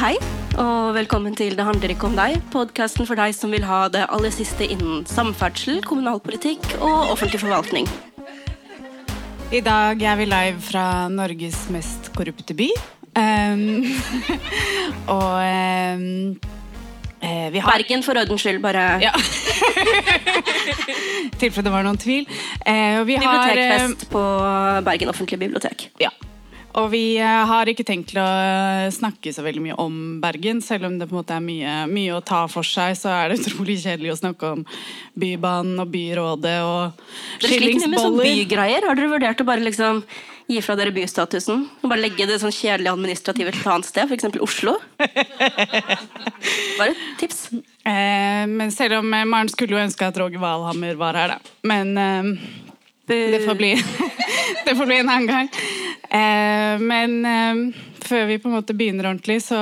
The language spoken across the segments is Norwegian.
Hei, og velkommen til Det handler ikke om deg, podkasten for deg som vil ha det aller siste innen samferdsel, kommunalpolitikk og offentlig forvaltning. I dag er vi live fra Norges mest korrupte by. Um, og um, vi har Bergen, for ordens skyld, bare Ja. I tilfelle det var noen tvil. Uh, vi har Bibliotekfest på Bergen offentlige bibliotek. Ja. Og vi eh, har ikke tenkt til å snakke så veldig mye om Bergen. Selv om det på en måte er mye, mye å ta for seg, så er det utrolig kjedelig å snakke om Bybanen og byrådet og skillingsboller. bygreier. Har dere vurdert å bare liksom gi fra dere bystatusen? Og bare legge det sånn kjedelige administrative et annet sted, f.eks. Oslo? Bare et tips. Eh, men selv om eh, Maren skulle jo ønske at Roger Valhammer var her, da. Men eh, det får bli Det får bli en annen gang. Eh, men eh, før vi på en måte begynner ordentlig, så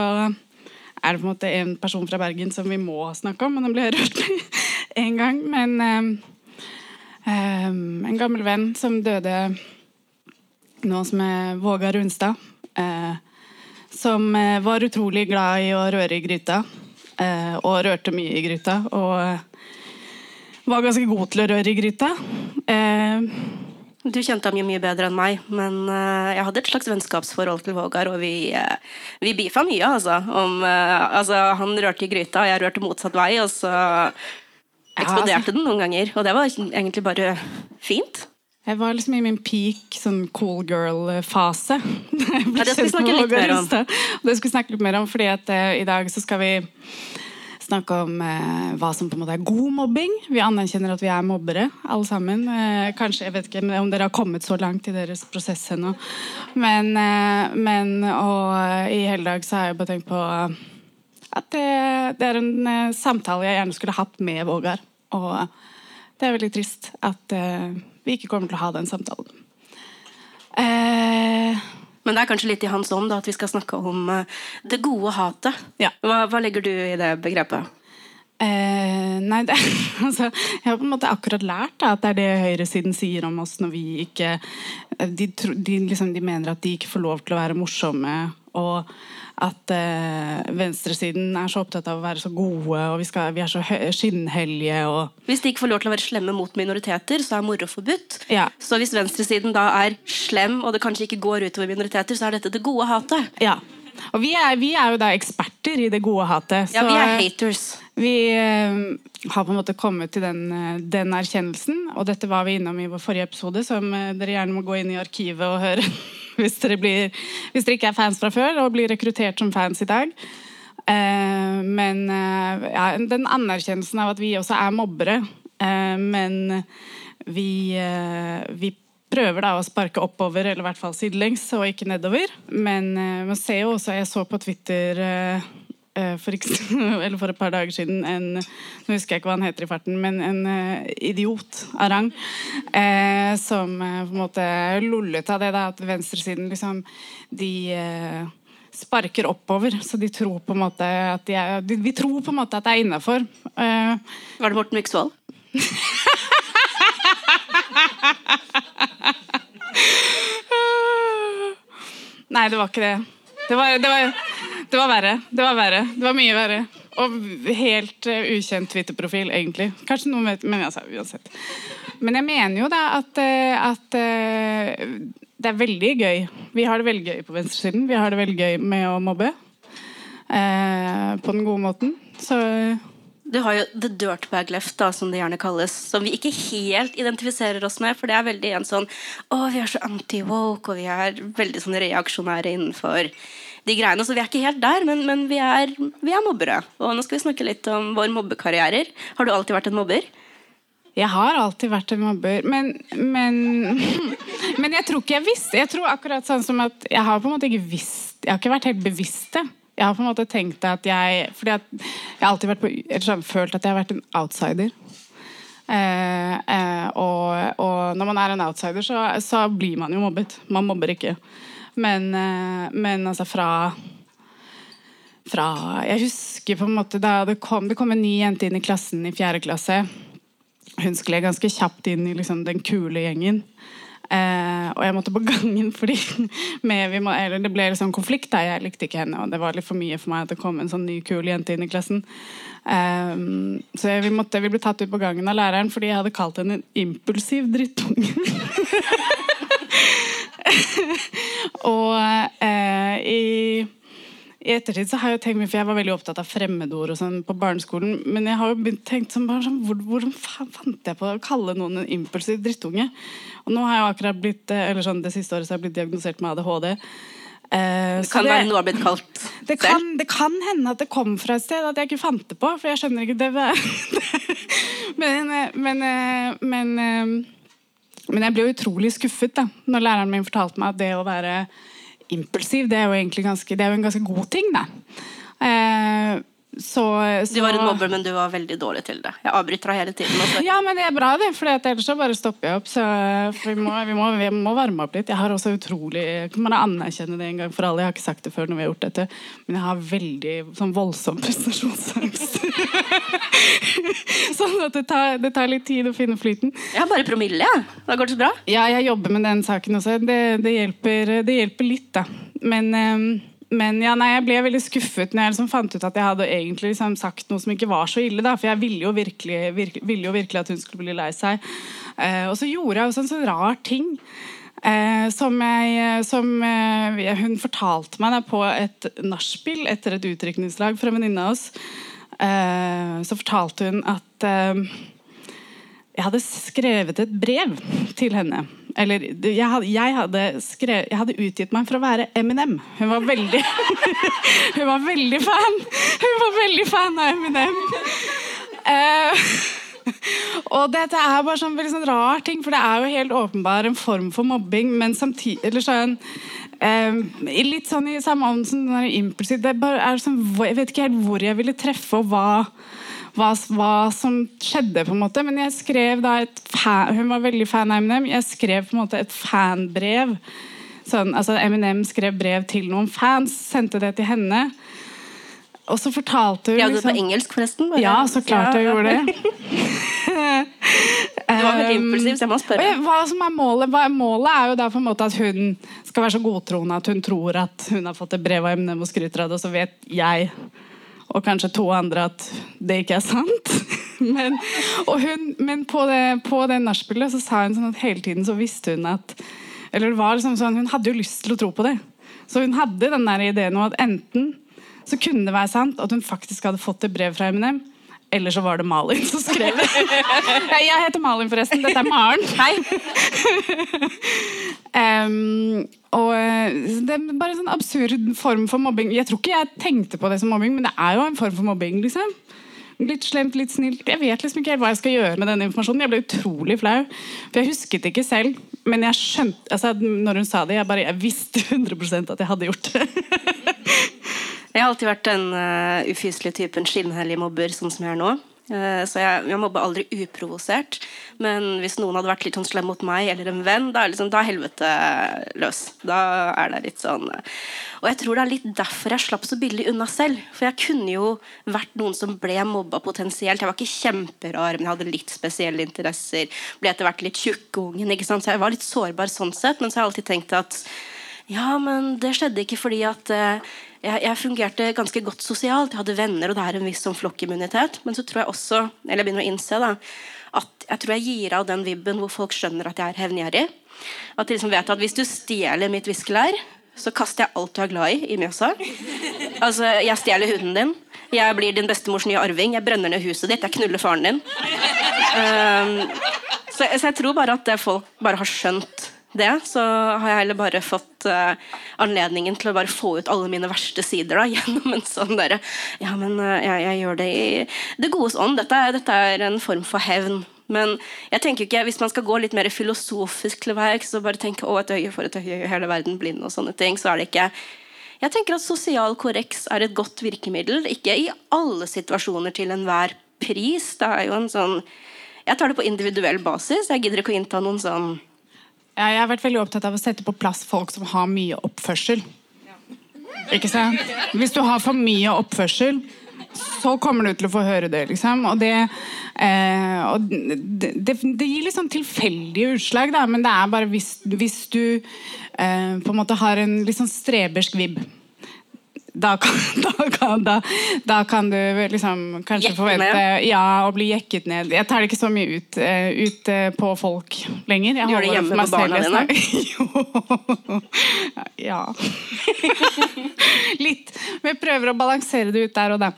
er det på en måte en person fra Bergen som vi må snakke om. Men den ble rørt en gang. Men eh, eh, en gammel venn som døde nå, som er Våga Runstad. Eh, som eh, var utrolig glad i å røre i gryta. Og rørte mye i gryta. Og var ganske god til å røre i gryta. Eh, Du kjente ham jo mye bedre enn meg, men eh, jeg hadde et slags vennskapsforhold til Vågar, og vi, uh, vi beefa mye, altså. Om, eh, altså. Han rørte i gryta, og jeg rørte motsatt vei, og så eksploderte den noen ganger. Og det var egentlig bare fint. jeg var liksom i min peak sånn cool girl-fase. Ja, det skal vi snakke litt mer om. Det skal vi snakke litt mer om, fordi at eh, i dag så skal vi snakke om eh, hva som på en måte er god mobbing. Vi anerkjenner at vi er mobbere, alle sammen. Eh, kanskje, Jeg vet ikke om dere har kommet så langt i deres prosess ennå. Men, eh, men og eh, i hele dag så har jeg bare tenkt på at det, det er en eh, samtale jeg gjerne skulle hatt med Vågar. Og det er veldig trist at eh, vi ikke kommer til å ha den samtalen. Eh, Men det er kanskje litt i hans ånd at vi skal snakke om eh, det gode hatet. Ja. Hva, hva legger du i det begrepet? Eh, nei, det, altså, jeg har på en måte akkurat lært da, at det er det høyresiden sier om oss når vi ikke De, tro- de, liksom, de mener at de ikke får lov til å være morsomme, og at eh, venstresiden er så opptatt av å være så gode, og vi, skal, vi er så skinnhellige og Hvis de ikke får lov til å være slemme mot minoriteter, så er moro forbudt. Ja. Så hvis venstresiden da er slem, og det kanskje ikke går utover minoriteter, så er dette det gode hatet. Ja. Og vi er, vi er jo da eksperter i det gode hatet. Ja, vi er haters. Vi eh, har på en måte kommet til den, eh, den erkjennelsen, og dette var vi innom i vår forrige episode, som eh, dere gjerne må gå inn i arkivet og høre hvis dere, blir, hvis dere ikke er fans fra før og blir rekruttert som fans i dag. Eh, men eh, ja, den anerkjennelsen av at vi også er mobbere, eh, men vi, vi prøver da å sparke oppover, eller i hvert fall sidelengs, og ikke nedover. Men man ser jo også, jeg så på Twitter for, eller for et par dager siden en Nå husker jeg ikke hva han heter i farten, men en eh, idiot av rang. Eh, som eh, på en måte lollet av det da, at venstresiden liksom De eh, sparker oppover, så de tror på en måte at de er de, Vi tror på en måte at det er innafor. Eh, Var det Morten Myksvold? Nei, det var ikke det. Det var, det var, det var verre. Det var verre. Det var mye verre. Og helt uh, ukjent Twitter-profil, egentlig. Kanskje noen vet, men altså, uansett. Men jeg mener jo da at, eh, at uh, det er veldig gøy. Vi har det veldig gøy på venstresiden. Vi har det veldig gøy med å mobbe. Uh, på den gode måten. Så Du har jo The Dirtbag Left, da, som det gjerne kalles, som vi ikke helt identifiserer oss med, for det er veldig en sånn Å, vi er så anti-woke, og vi er veldig sånn reaksjonære innenfor de greiene. Så vi er ikke helt der, men, men vi, er, vi er mobbere. Og nå skal vi snakke litt om våre mobbekarrierer. Har du alltid vært en mobber? Jeg har alltid vært en mobber, men, men, men jeg tror ikke jeg visste. Jeg tror akkurat sånn som at jeg har på en måte ikke visst Jeg har ikke vært helt bevisst det. Jeg har på en måte tenkt at jeg Fordi at jeg har alltid på, sånn, følt at jeg har vært en outsider. Eh, eh, og, og når man er en outsider, så, så blir man jo mobbet. Man mobber ikke. Men, eh, men altså fra fra Jeg husker på en måte da det kom, det kom en ny jente inn i klassen i fjerde klasse. Hun skled ganske kjapt inn i liksom, den kule gjengen. Eh, og jeg måtte på gangen fordi med, må, det ble liksom konflikt. Da. Jeg likte ikke henne, og det var litt for mye for meg at det kom en sånn ny, kul jente inn i klassen. Eh, så jeg, vi, måtte, vi ble tatt ut på gangen av læreren fordi jeg hadde kalt henne en impulsiv drittunge. og eh, i i ettertid så har jeg tenkt mye, for jeg var veldig opptatt av fremmedord og sånn på barneskolen. Men jeg har jo begynt tenkt sånn, sånn hvor, Hvordan fant jeg på å kalle noen en impulsiv drittunge? Og nå har jeg akkurat blitt eh, eller sånn, Det siste året så har jeg blitt diagnosert med ADHD. Eh, det kan det, være noe har blitt kalt det kan, det kan, hende at det kom fra et sted, at jeg ikke fant det på. For jeg skjønner ikke det. men, eh, men, eh, men, men jeg ble utrolig skuffet da når læreren min fortalte meg at det å være impulsiv, det er jo ganske, det er jo en ganske god ting, da. Eh, så, så, Du var en mobber, men du var veldig dårlig til det. Jeg avbryter deg hele tiden. Også. Ja, men det er bra, det. For ellers så bare stopper jeg opp. Så vi må, vi, må, vi, må, varme opp litt. Jeg har også utrolig Kan man anerkjenne det en gang for alle? Jeg har ikke sagt det før når vi har gjort dette, men jeg har veldig sånn voldsom prestasjonsangst. sånn at det tar, det tar, litt tid å finne flyten. Jeg har bare promille, jeg. Ja. Da går det så bra. Ja, jeg jobber med den saken også. Det, det, hjelper, det hjelper, litt, da. Men um, men ja, nei, jeg ble veldig skuffet når jeg liksom fant ut at jeg hadde egentlig liksom sagt noe som ikke var så ille. Da, for jeg ville jo virkelig, virke, ville jo virkelig at hun skulle bli lei seg. Eh, og så gjorde jeg også en sånn rar ting. Eh, som, jeg, som eh, hun fortalte meg da, på et nachspiel etter et utdrikningslag fra en venninne av oss. Eh, så fortalte hun at eh, jeg hadde skrevet et brev til henne eller jeg hadde, jeg, hadde skrevet, jeg hadde, utgitt meg for å være Eminem. Hun var veldig Hun var veldig fan! Hun var veldig fan av Eminem. Uh, og dette er bare sånn veldig sånn rar ting, for det er jo helt åpenbar en form for mobbing, men samtidig eller sånn um, Litt sånn i samme ånd som den impulsiv. Det er sånn, jeg vet ikke helt hvor jeg ville treffe, og hva hva, hva, som skjedde, på en måte. Men jeg skrev da et fan, Hun var veldig fan av Eminem. Jeg skrev på en måte et fanbrev. Sånn, altså Eminem skrev brev til noen fans, sendte det til henne. Og så fortalte hun Ja, du var på engelsk, forresten? Bare. Ja, så klart jeg gjorde det. det var veldig impulsivt, så jeg må spørre. Hva som er målet? Målet er jo da på en måte at hun skal være så godtroende at hun tror at hun har fått et brev av Eminem og skryter av det, og så vet jeg og kanskje to andre at det ikke er sant. men, hun, men på det, på det nachspielet så sa hun sånn at hele tiden så visste hun at Eller det var liksom sånn, Hun hadde jo lyst til å tro på det. Så hun hadde den der ideen om at enten så kunne det være sant at hun faktisk hadde fått et brev fra Eminem, eller så var det Malin som skrev det. Jeg heter Malin, forresten. Dette er Maren. Hei. um, og eh, Det er bare en sånn absurd form for mobbing. Jeg tror ikke jeg tenkte på det som mobbing, men det er jo en form for mobbing. liksom. Litt slemt, litt snilt. Jeg vet liksom ikke helt hva jeg skal gjøre med denne informasjonen. Jeg ble utrolig flau. For jeg husket ikke selv, men jeg skjønte altså, når hun sa det, jeg, bare, jeg visste 100% at jeg hadde gjort det. Jeg har alltid vært den uh, ufyselige typen skinnhellig mobber, sånn som jeg er nå. Uh, så jeg, jeg mobber aldri uprovosert. Men hvis noen hadde vært litt sånn slem mot meg eller en venn, da er, liksom, da helvete løs. Da er det litt sånn uh. Og jeg tror det er litt derfor jeg slapp så billig unna selv. For jeg kunne jo vært noen som ble mobba potensielt. Jeg var ikke kjemperar, men jeg hadde litt spesielle interesser. Ble etter hvert litt tjukkungen. Så jeg var litt sårbar sånn sett. Men så har jeg alltid tenkt at ja, men det skjedde ikke fordi at uh, jeg, jeg, fungerte ganske godt sosialt. Jeg hadde venner, og det er en viss sånn flokkimmunitet. Men så tror jeg også, eller jeg begynner å innse da, at jeg tror jeg gir av den vibben hvor folk skjønner at jeg er hevngjerrig. At de liksom vet at hvis du stjeler mitt viskelær, så kaster jeg alt du er glad i, i Mjøsa. Altså, jeg stjeler huden din. Jeg blir din bestemors nye arving. Jeg brenner ned huset ditt. Jeg knuller faren din. Um, så, så, jeg tror bare at folk bare har skjønt det, så har jeg heller bare fått uh, anledningen til å bare få ut alle mine verste sider da, gjennom en sånn derre Ja, men uh, jeg, jeg, gjør det i det godes ånd. Dette, dette, er en form for hevn. Men jeg tenker ikke, hvis man skal gå litt mer filosofisk til verks og bare tenke å, et øye for et øye, hele verden blind og sånne ting, så er det ikke Jeg tenker at sosial korreks er et godt virkemiddel. Ikke i alle situasjoner til enhver pris. Det er jo en sånn Jeg tar det på individuell basis. Jeg gidder ikke å innta noen sånn jeg har vært veldig opptatt av å sette på plass folk som har mye oppførsel. Ikke sant? Hvis du har for mye oppførsel, så kommer du til å få høre det. liksom. Og det, eh, og det, det, det gir litt sånn tilfeldige utslag, da, men det er bare hvis, hvis du eh, på en måte har en litt sånn strebersk vibb. Da kan, da, kan, da, da kan, du liksom kanskje Jekke forvente ned? ja, å bli jekket ned. Jeg tar det ikke så mye ut, eh, ut eh, på folk lenger. Jeg gjør det hjemme med barna dine? jo. Ja. Litt. Men jeg prøver å balansere det ut der og da.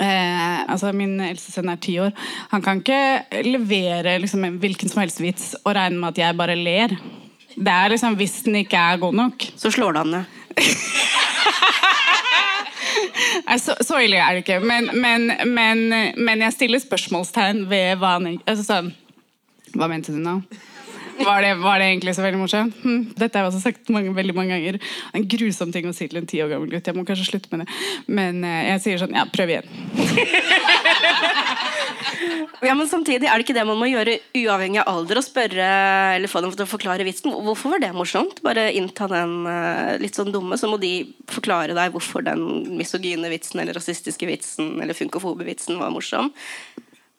Eh, altså Min eldste sønn er ti år. Han kan ikke levere liksom, en hvilken som helst vits og regne med at jeg bare ler. Det er liksom Hvis den ikke er god nok. Så slår du han ned. Så, så ille er det ikke. Men, men, men, men jeg stiller spørsmålstegn ved hva han altså, sånn, Hva mente du nå? Var det, var det egentlig så veldig morsomt? Hm, dette har jeg også sagt mange, veldig mange ganger. En grusom ting å si til en ti år gammel gutt. Jeg må kanskje slutte med det. Men eh, jeg sier sånn Ja, prøv igjen. Ja, men samtidig er det ikke det man må gjøre uavhengig av alder og spørre eller få dem til å forklare vitsen. Hvorfor var det morsomt? Bare innta den eh, litt sånn dumme, så må de forklare deg hvorfor den misogyne vitsen eller rasistiske vitsen eller funkofobe vitsen var morsom.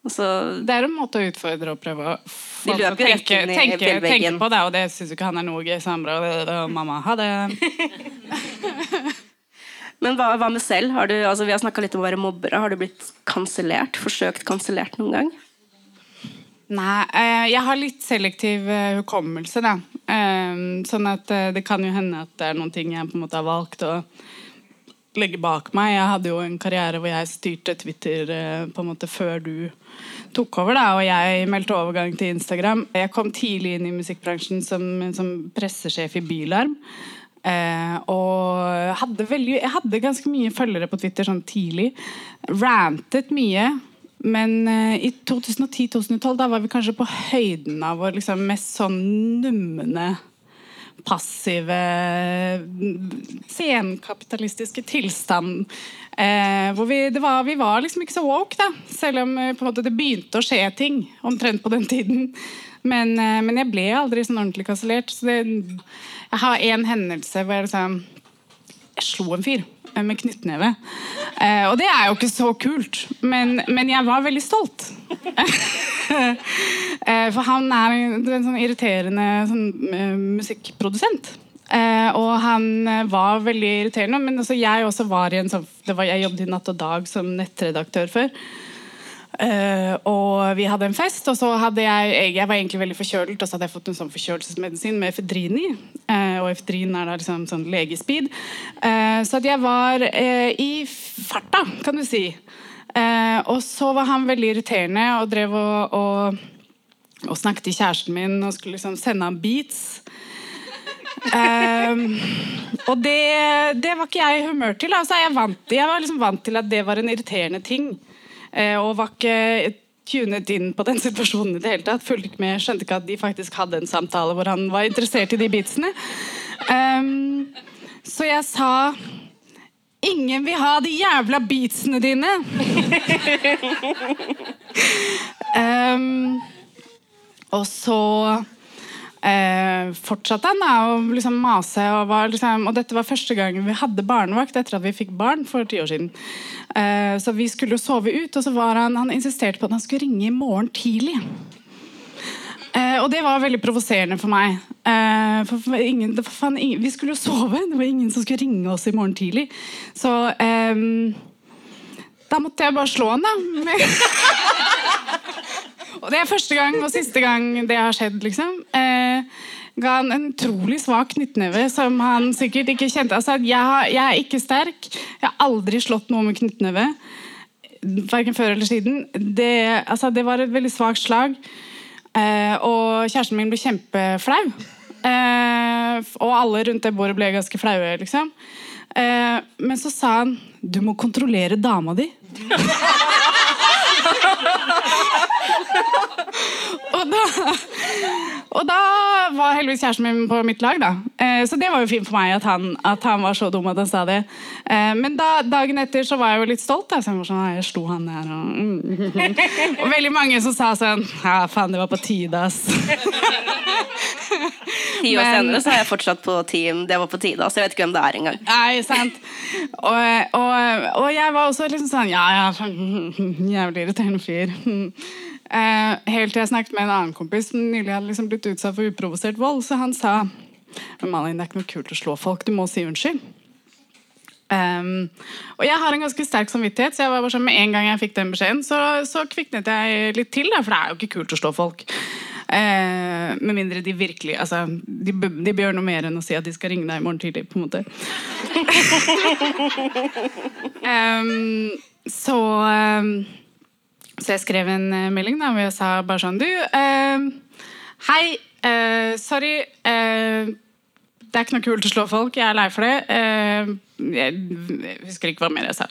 Og så Det er en måte å utfordre og prøve å få De løper tenke, rett i tenke, tenke på det, og det syns ikke han er noe gøy. Så han bare Mamma, ha det. Men hva, hva med selv? Har du, altså, vi har snakka litt om å være mobbere. Har du blitt kansellert? Forsøkt kansellert noen gang? Nei, eh, jeg har litt selektiv eh, hukommelse, da. Eh, sånn at det kan jo hende at det er noen ting jeg på en måte har valgt å legge bak meg. Jeg hadde jo en karriere hvor jeg styrte Twitter eh, på en måte før du tok over, da, og jeg meldte overgang til Instagram. Jeg kom tidlig inn i musikkbransjen som, som pressesjef i Bylarm. Eh, og hadde veldig, jeg hadde ganske mye følgere på Twitter sånn tidlig. Rantet mye. Men eh, i 2010-2012 da var vi kanskje på høyden av vår liksom, mest sånn numne passive senkapitalistiske tilstand. Eh, hvor vi, var, vi var liksom ikke så woke, da. Selv om eh, måte, det begynte å skje ting omtrent på den tiden. Men, eh, men jeg ble aldri sånn ordentlig kansellert. Så jeg har en hendelse hvor jeg liksom Jeg slo en fyr med knyttneve. Eh, og det er jo ikke så kult, men, men jeg var veldig stolt. Eh, For han er en sånn irriterende sånn, eh, musikkprodusent. Eh, og han eh, var veldig irriterende, men altså, jeg også var i en sånn var, Jeg jobbet i Natt og Dag som nettredaktør før. Eh, og vi hadde en fest, og så hadde jeg Jeg var egentlig veldig forkjølet, og så hadde jeg fått en sånn forkjølelsesmedisin med efedrin i. Eh, og efedrin er da liksom sånn legespeed. Eh, så at jeg var i farta, kan du si. Og så var han veldig irriterende og drev og, og, og snakket til kjæresten min og skulle liksom sende han beats. Um, og det, det var ikke jeg i humør til. Altså, jeg, vant, jeg var liksom vant til at det var en irriterende ting. Eh, og var ikke tunet inn på den situasjonen i det hele tatt. Fulgte ikke med, Skjønte ikke at de faktisk hadde en samtale hvor han var interessert i de beatsene. Um, så jeg sa Ingen vil ha de jævla beatsene dine! um, og så eh, fortsatte han da å liksom mase. Og, var liksom, og dette var første gangen vi hadde barnevakt etter at vi fikk barn for ti år siden. Eh, så vi skulle jo sove ut, og så var han, han insisterte på at han skulle ringe i morgen tidlig. Eh, og det var veldig provoserende for meg. Eh, for, for ingen, for ingen, vi skulle jo sove, det var ingen som skulle ringe oss i morgen tidlig. Så eh, da måtte jeg bare slå han, da. og det er første gang og siste gang det har skjedd, liksom. Eh, ga han en utrolig svak knyttneve som han sikkert ikke kjente. Altså, jeg, jeg er ikke sterk. Jeg har aldri slått noe med knyttneve. Verken før eller siden. Det, altså, det var et veldig svakt slag. Eh, og kjæresten min ble kjempeflau. Eh, og alle rundt det bordet ble ganske flaue, liksom. Eh, men så sa han Du må kontrollere dama di. og da Og da var heldigvis kjæresten min på mitt lag, da. Eh, så det var jo fint for meg at han, at han var så dum at han sa det. Eh, men da, dagen etter så var jeg jo litt stolt. Da. Så jeg var sånn, jeg slo han der. Og, mm. og veldig mange som sa sånn Ja, faen, det var på tide, ass. Ti år Men- senere så er jeg fortsatt på team Det var på tide. Så jeg vet ikke hvem det er engang. Nei, sant. Og, og, og jeg var også liksom sånn Ja, ja, jævlig irriterende fyr. Eh, helt til jeg snakket med en annen kompis som nylig hadde liksom blitt utsatt for uprovosert vold. Så han sa Men Malin, det er ikke noe kult å slå folk. Du må si unnskyld. Um, og jeg har en ganske sterk samvittighet, så jeg var bare sånn, med en gang jeg fikk den beskjeden, så, så kviknet jeg litt til. Da, for det er jo ikke kult å slå folk. Uh, med mindre de virkelig altså, de, de bør noe mer enn å si at de skal ringe deg i morgen tidlig. på en måte um, så em, Så jeg skrev en eh, melding da, hvor jeg sa bare sånn Du, em, hei. eh, sorry. eh, det er ikke noe kult å slå folk. Jeg er lei for det. Eh, jeg husker ikke hva mer jeg sa.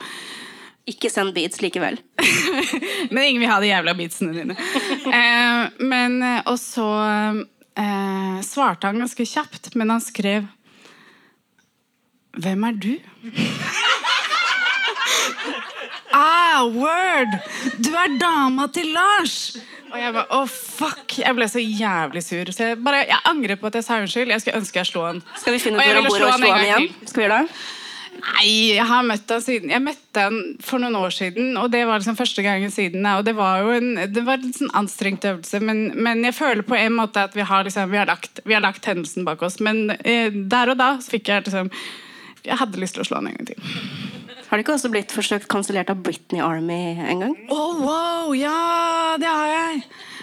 Ikke send beats likevel. Men ingen vil ha de jævla beatsene dine. Eh, men, og så eh, svarte han ganske kjapt, men han skrev Hvem er du? Ah, word! Du er dama til Lars! Og jeg bare, oh fuck Jeg ble så jævlig sur. Så jeg, bare, jeg angrer på at jeg sa unnskyld. Jeg skulle ønske jeg slo han. Skal vi finne ut hvor han bor og slå han igjen? Skal vi gjøre det? Nei, jeg har møtt han siden Jeg møtte han for noen år siden, og det var liksom første gangen siden. Og det var jo en, det var en sånn anstrengt øvelse, men, men jeg føler på en måte at vi har, liksom, vi har, lagt, vi har lagt hendelsen bak oss. Men eh, der og da så fikk jeg liksom Jeg hadde lyst til å slå han en gang til. Har det ikke også blitt forsøkt kansellert av Britney Army en gang? Oh, wow, ja, det har jeg!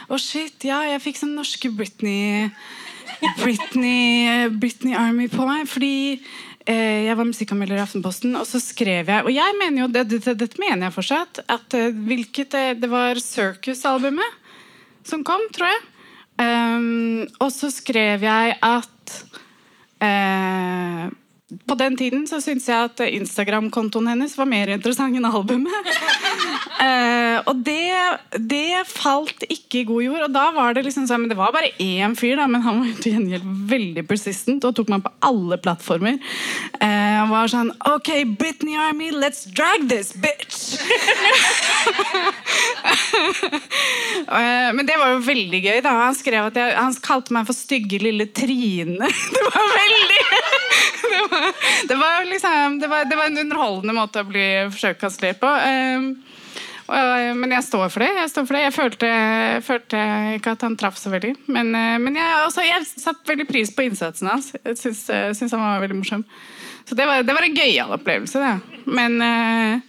Å, shit, ja, jeg fikk sånn norske Britney Britney, Britney Army på meg, fordi eh, jeg var musikkanmelder i Aftenposten, og så skrev jeg Og jeg mener jo, det, det, dette mener jeg fortsatt, at eh, hvilket eh, Det var Circus-albumet som kom, tror jeg. Um, og så skrev jeg at eh, på den tiden så syntes jeg at Instagram-kontoen hennes var mer interessant enn albumet. uh, og det, det falt ikke i god jord. Og da var det liksom sånn, men det var bare én fyr, da, men han var til gjengjeld veldig persistent og tok meg på alle plattformer. Uh, han var sånn OK, Britney Army, let's drag this bitch! uh, Men det var jo veldig gøy. da Han skrev at jeg, han kalte meg for stygge lille Trine. Det var veldig Det var, det var liksom det var, det var en underholdende måte å bli forsøkt kansellert på. Eh, og- Men jeg står for det. Jeg, for det. jeg følte, følte ikke at han traff så veldig. Men, eh, men jeg, også, jeg satte veldig pris på innsatsen hans. Jeg eh, syns han var veldig morsom. Så det var, det var en gøyal opplevelse. Det. Men eh,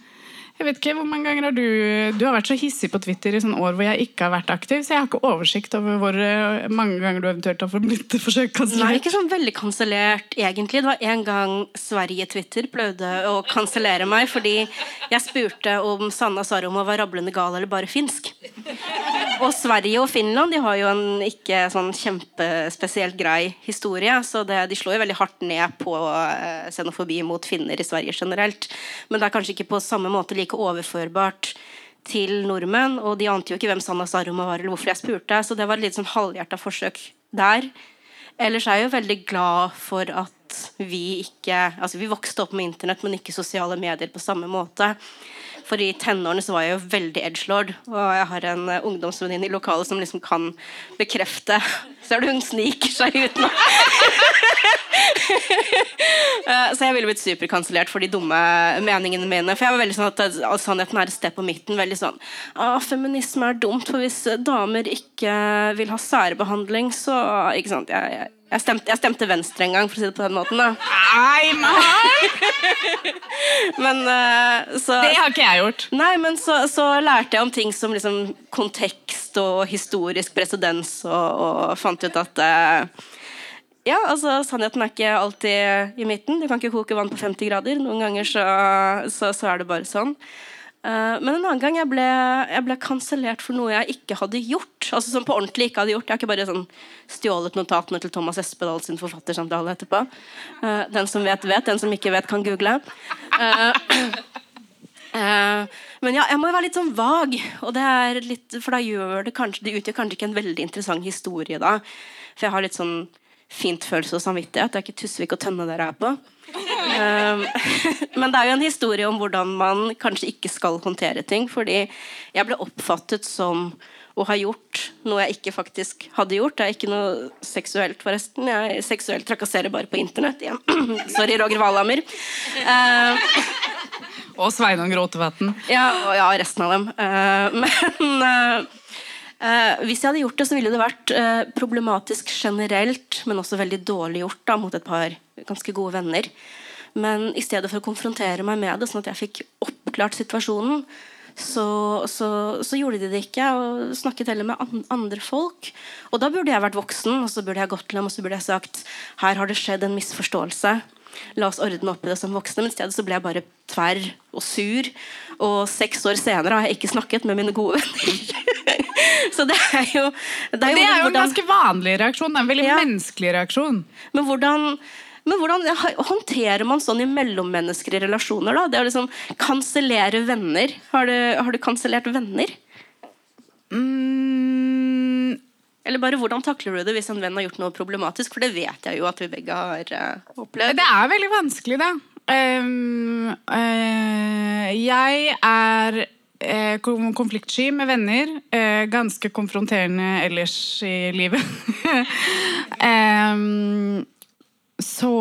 jeg vet ikke, hvor mange ganger har du Du har vært så hissig på Twitter i sånne år hvor jeg ikke har vært aktiv, så jeg har ikke oversikt over hvor eh, mange ganger du eventuelt har blitt forsøkt Nei, ikke sånn veldig kansellert, egentlig. Det var en gang Sverige-Twitter prøvde å kansellere meg fordi jeg spurte om Sanna Saroma var rablende gal eller bare finsk. Og Sverige og Finland de har jo en ikke sånn kjempespesielt grei historie, så det, de slår jo veldig hardt ned på eh, xenofobi mot finner i Sverige generelt. Men det er kanskje ikke på samme måte like overførbart til nordmenn, og de ante jo ikke hvem Sanna Saroma var, eller hvorfor jeg spurte, så det var et litt sånn halvhjerta forsøk der. Ellers er jeg jo veldig glad for at vi ikke Altså, vi vokste opp med internett, men ikke sosiale medier på samme måte. For i tenårene så var jeg jo veldig edgelord, og jeg har en uh, ungdomsvenninne i lokalet som liksom kan bekrefte Ser du hun sniker seg ut nå? Eh, så jeg ville blitt superkansellert for de dumme meningene mine. For jeg var veldig sånn at uh, sannheten er et sted på midten. Veldig sånn Feminisme er dumt, for hvis damer ikke vil ha særbehandling, så Ikke sant. Jeg, jeg, jeg, stemte, jeg stemte Venstre en gang, for å si det på den måten. da Nei, man! Men uh, så Det har ikke jeg gjort. Nei, men så, så lærte jeg om ting som liksom kontekst og historisk presedens, og, og fant ut at uh, ja, altså Sannheten er ikke alltid i midten. Du kan ikke koke vann på 50 grader. Noen ganger så, så, så er det bare sånn. Eh, men en annen gang jeg ble, jeg ble kansellert for noe jeg ikke hadde gjort. Altså sånn på ordentlig ikke hadde gjort Jeg har ikke bare sånn stjålet notatene til Thomas Espedal sin forfattersamtale etterpå. Eh, den som vet, vet. Den som ikke vet, kan google. Eh, men ja, jeg må jo være litt sånn vag, og det er litt, for da gjør det kanskje Det utgjør kanskje ikke en veldig interessant historie da. For jeg har litt sånn fint følelse og samvittighet. Det er ikke Tusvik og Tønne dere er på. Um, men det er jo en historie om hvordan man kanskje ikke skal håndtere ting. Fordi jeg ble oppfattet som å ha gjort noe jeg ikke faktisk hadde gjort. Det er ikke noe seksuelt, forresten. Jeg seksuelt trakasserer bare på internett igjen. Sorry, Roger Valhammer. Uh, og Sveinung Rotevatn. Ja, og ja, resten av dem. Uh, men uh, Uh, hvis jeg hadde gjort det, så ville det vært uh, problematisk generelt, men også veldig dårlig gjort da, mot et par ganske gode venner. Men i stedet for å konfrontere meg med det, sånn at jeg fikk oppklart situasjonen, så, så, så, gjorde de det ikke, og snakket heller med andre folk. Og da burde jeg vært voksen, og så burde jeg gått til dem og så burde jeg sagt her har det skjedd en misforståelse. La oss ordne opp i det som voksne. Men i stedet så ble jeg bare tverr og sur. Og seks år senere har jeg ikke snakket med mine gode venner. så det er jo Det er jo, det er jo hvordan, en ganske vanlig reaksjon. En veldig ja. menneskelig reaksjon. Men hvordan, men hvordan håndterer man sånn i mellommenneskelige relasjoner? da? Det å liksom kansellere venner. Har du, har du kansellert venner? Mm. Eller bare hvordan takler du det hvis en venn har gjort noe problematisk? For det vet jeg jo at vi begge har uh, opplevd. Det er veldig vanskelig, det. Um, uh, jeg er eh, konfliktsky med venner. Ganske konfronterende ellers i livet. um, så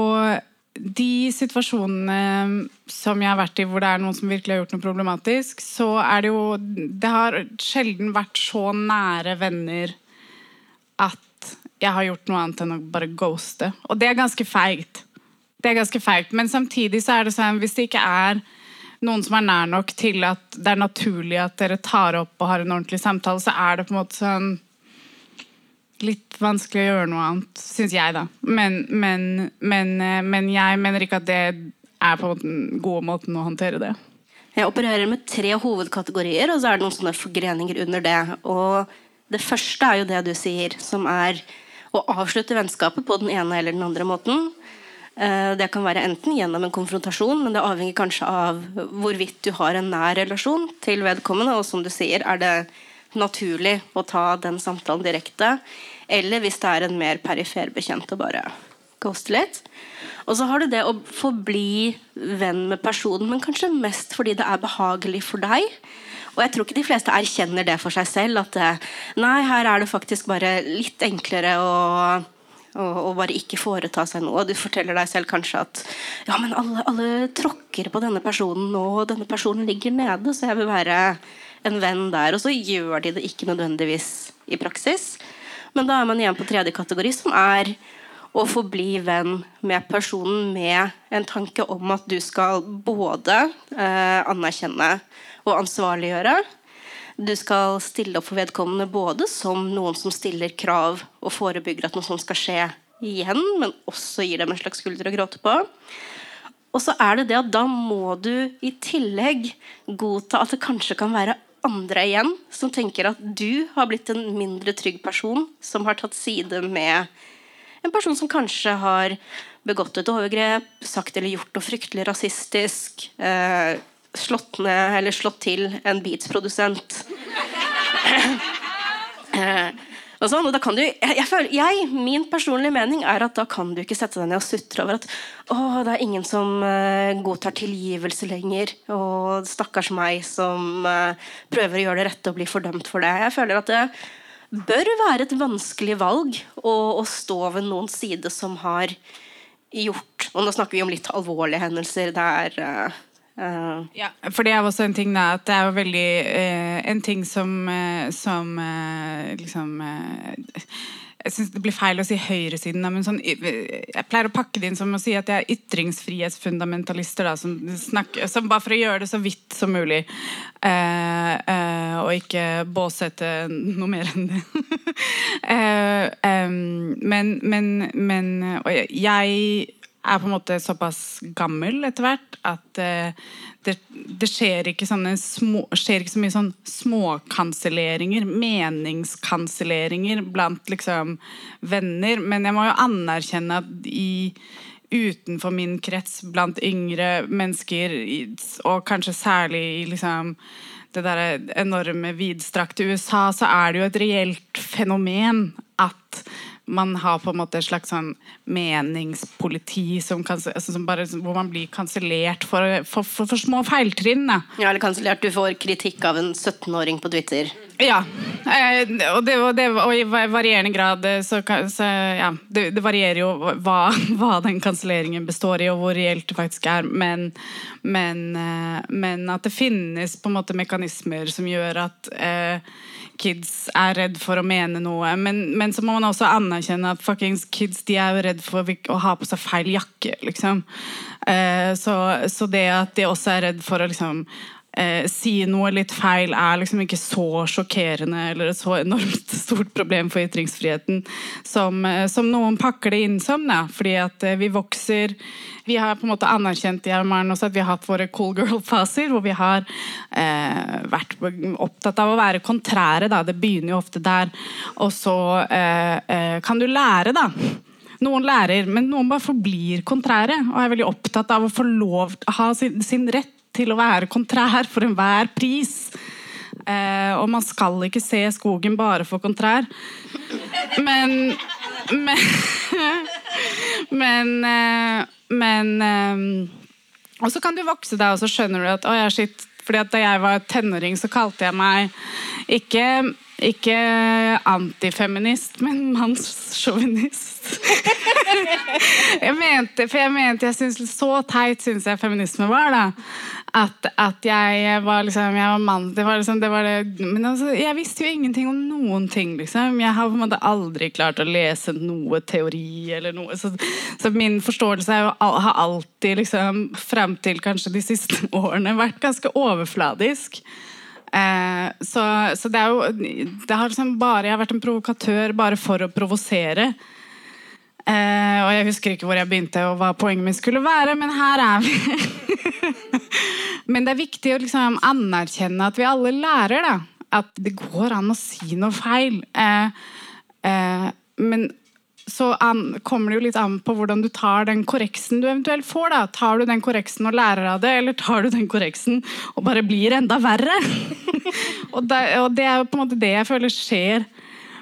de situasjonene som jeg har vært i hvor det er noen som virkelig har gjort noe problematisk, så er det jo Det har sjelden vært så nære venner at jeg har gjort noe annet enn å bare ghoste. Og det er ganske feigt. Det er ganske feigt. Men samtidig så er det sånn hvis det ikke er noen som er nær nok til at det er naturlig at dere tar opp og har en ordentlig samtale, så er det på en måte sånn litt vanskelig å gjøre noe annet, syns jeg, da. Men, men, men, eh, men, jeg mener ikke at det er på den gode måten å håndtere det. Jeg opererer med tre hovedkategorier, og så er det noen sånne forgreninger under det. Og det første er jo det du sier, som er å avslutte vennskapet på den ene eller den andre måten. Eh, det kan være enten gjennom en konfrontasjon, men det avhenger kanskje av hvorvidt du har en nær relasjon til vedkommende. Og som du sier, er det naturlig å ta den samtalen direkte. Eller hvis det er en mer perifer bekjent å bare ghoste litt. Og så har du det å forbli venn med personen, men kanskje mest fordi det er behagelig for deg. Og jeg tror ikke de fleste erkjenner det for seg selv. At eh, nei, her er det faktisk bare litt enklere å og, bare ikke foreta seg noe. Du forteller deg selv kanskje at ja, men alle, alle tråkker på denne personen nå, og denne personen ligger nede, så jeg vil være en venn der. Og så gjør de det ikke nødvendigvis i praksis. Men da er man igjen på tredje kategori, som er å forbli venn med personen med en tanke om at du skal både eh, anerkjenne og ansvarliggjøre du skal stille opp for vedkommende både som noen som stiller krav og forebygger at noe sånt skal skje igjen, men også gir dem en slags skulder å gråte på. Og så er det det at da må du i tillegg godta at det kanskje kan være andre igjen som tenker at du har blitt en mindre trygg person som har tatt side med en person som kanskje har begått et overgrep, sagt eller gjort noe fryktelig rasistisk, eh, slått ned eller slått til en Beats-produsent. Eh, og sånn, og da kan du, jeg, jeg, føler, jeg, Min personlige mening er at da kan du ikke sette deg ned og sutre over at å, det er ingen som uh, godtar tilgivelse lenger, og stakkars meg som uh, prøver å gjøre det rette og bli fordømt for det. Jeg føler at det bør være et vanskelig valg å, å stå ved noens side som har gjort Og nå snakker vi om litt alvorlige hendelser der uh, Ja, for det er også en ting da, at det er jo veldig uh, En ting som, uh, som liksom jeg synes Det blir feil å si høyresiden, men sånn, jeg pleier å pakke det inn som å si at jeg er ytringsfrihetsfundamentalister. Da, som, snakker, som bare for å gjøre det så vidt som mulig. og ikke båsette noe mer enn det. eh, men, men, men jeg er på en måte såpass gammel etter hvert at uh, det, det, skjer ikke små, skjer ikke så mye sånn småkanselleringer, meningskanselleringer blant liksom venner. Men jeg må jo anerkjenne at i utenfor min krets, blant yngre mennesker, og kanskje særlig i liksom det der enorme vidstrakte USA, så er det jo et reelt fenomen at man har på en måte et slags sånn meningspoliti som, altså som bare, hvor man blir kansellert for, for, for, for små feiltrinn. Ja, eller kansellert. Du får kritikk av en 17-åring på Twitter. Ja, eh, og, det, og, det, og i varierende grad eh, så, så ja, det, det varierer jo hva, hva den kanselleringen består i, og hvor reelt det faktisk er. Men, men, eh, men at det finnes på en måte mekanismer som gjør at eh, kids er redd for å mene noe. Men, men så må man også anerkjenne at fuckings kids de er jo redd for å ha på seg feil jakke. liksom. Eh, så, så det at de også er redd for å liksom eh, si noe litt feil er liksom ikke så sjokkerende eller et så enormt stort problem for ytringsfriheten som, eh, som noen pakker det inn som. Da. Fordi at eh, vi vokser Vi har på en måte anerkjent i også at vi har hatt våre cool girl-faser, hvor vi har eh, vært opptatt av å være kontrære. Da. Det begynner jo ofte der. Og så eh, eh, kan du lære, da. Noen lærer, men noen bare forblir kontrære og er veldig opptatt av å få lov å ha sin, sin rett til å være kontrær for enhver pris. Eh, og man skal ikke se skogen bare for kontrær. Men Men, men, eh, men eh, Og så kan du vokse deg, og så skjønner du at å, jeg shit, fordi at Da jeg var tenåring, så kalte jeg meg ikke, ikke antifeminist, men mannssjåvinist. jeg mente, for jeg mente jeg synes, Så teit syns jeg feminisme var. da At, at jeg var liksom Jeg var mann. Det var liksom, det var det, men altså, jeg visste jo ingenting om noen ting. liksom Jeg har på en måte aldri klart å lese noe teori eller noe. Så, så min forståelse jo, har alltid liksom frem til kanskje de siste årene vært ganske overfladisk. Eh, så, så det er jo det har liksom bare, Jeg har vært en provokatør bare for å provosere. Og jeg husker ikke hvor jeg begynte og hva poenget mitt skulle være, men her er vi. men det er viktig å liksom anerkjenne at vi alle lærer, da. At det går an å si noe feil. Eh, eh, men så an, kommer det jo litt an på hvordan du tar den korreksen du eventuelt får. da. Tar du den korreksen og lærer av det, eller tar du den korreksen og bare blir enda verre? og, det, og det er jo på en måte det jeg føler skjer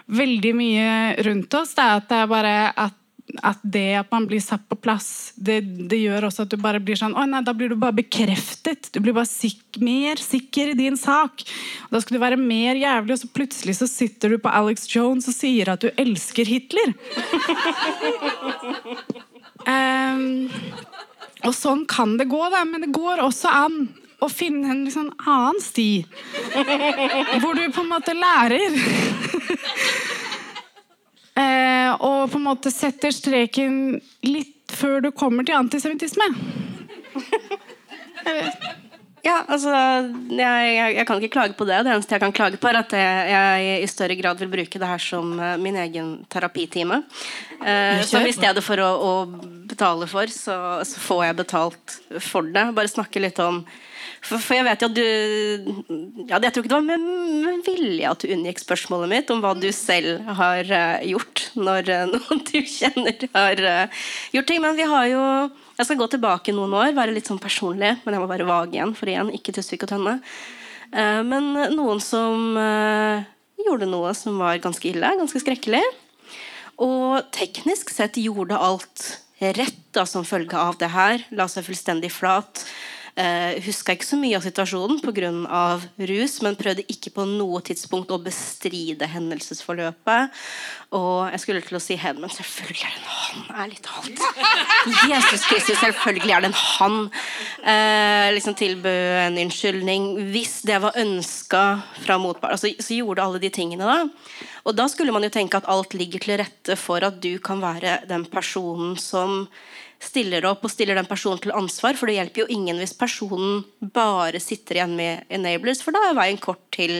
veldig mye rundt oss. Det er at det er bare at, at det at man blir satt på plass, det, det gjør også at du bare blir sånn Å nei, da blir du bare bekreftet. Du blir bare sik mer sikker i din sak. Og da skal du være mer jævlig, og så plutselig så sitter du på Alex Jones og sier at du elsker Hitler. um, og sånn kan det gå, da, men det går også an å finne en liksom annen sti. Hvor du på en måte lærer. Eh, og på en måte setter streken litt før du kommer til antisemittisme. Ja, altså, jeg, jeg, jeg kan ikke klage på det. Det eneste jeg kan klage på, er at jeg, jeg i større grad vil bruke det her som eh, min egen terapitime. Eh, som i stedet for å, å betale for, så, så får jeg betalt for det. Bare snakke litt om for, for jeg vet jo at du ja, Jeg tror ikke det var med, vilje at du unngikk spørsmålet mitt om hva du selv har uh, gjort når uh, noen du kjenner har uh, gjort ting. Men vi har jo Jeg skal gå tilbake noen år, være litt sånn personlig, men jeg må være vag igjen, for igjen, ikke Tusvik og Tønne. Eh, men noen som eh, gjorde noe som var ganske ille, ganske skrekkelig. Og teknisk sett gjorde alt rett da, som følge av det her. La seg fullstendig flat. Uh, Huska ikke så mye av situasjonen pga. rus, men prøvde ikke på noe tidspunkt å bestride hendelsesforløpet. Og jeg skulle til å si hen, men selvfølgelig er det en han, ærlig talt. Jesus Kristus, selvfølgelig er det en han. Eh, liksom Tilbød en unnskyldning. Hvis det var ønska fra motpart, altså, så gjorde alle de tingene da. Og da skulle man jo tenke at alt ligger til rette for at du kan være den personen som stiller opp og stiller den personen til ansvar. For det hjelper jo ingen hvis personen bare sitter igjen med enablers, for da er veien kort til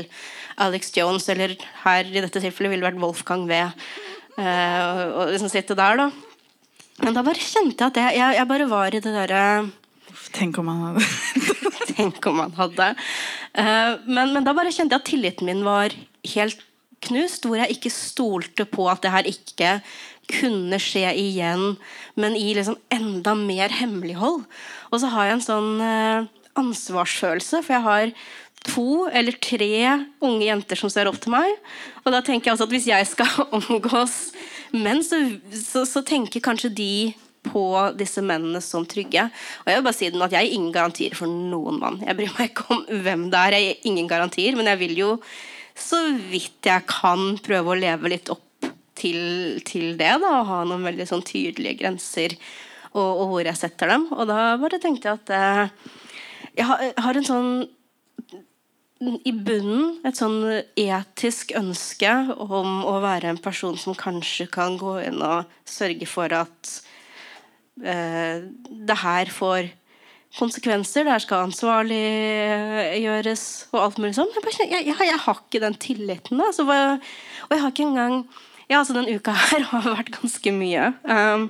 Alex Jones, eller her i dette tilfellet ville det vært Wolfgang V. Uh, og liksom sitte der, da. Men da bare kjente jeg at jeg, jeg, jeg bare var i det derre Tenk om han hadde Tenk om han hadde. Eh, men, men da bare kjente jeg at tilliten min var helt knust, hvor jeg ikke stolte på at det her ikke kunne skje igjen, men i liksom enda mer hemmelighold. Og så har jeg en sånn eh, ansvarsfølelse, for jeg har to eller tre unge jenter som ser opp til meg. Og da tenker jeg også at hvis jeg skal omgås menn, så, så, så tenker kanskje de på disse mennene som trygge. Og Jeg vil bare si den at jeg gir ingen garantier for noen mann. Jeg bryr meg ikke om hvem det er. Jeg gir ingen garantier, men jeg vil jo så vidt jeg kan prøve å leve litt opp til, til det. da, Og ha noen veldig sånn tydelige grenser og, og, hvor jeg setter dem. Og da bare tenkte jeg at eh, jeg har, en sånn i bunnen et sånn etisk ønske om å være en person som kanskje kan gå inn og sørge for at eh, det her får konsekvenser. Det her skal ansvarliggjøres og alt mulig sånn. Jeg, jeg, jeg, har ikke den tilliten. Da. og jeg har ikke engang ja, altså Den uka her har vært ganske mye. Um,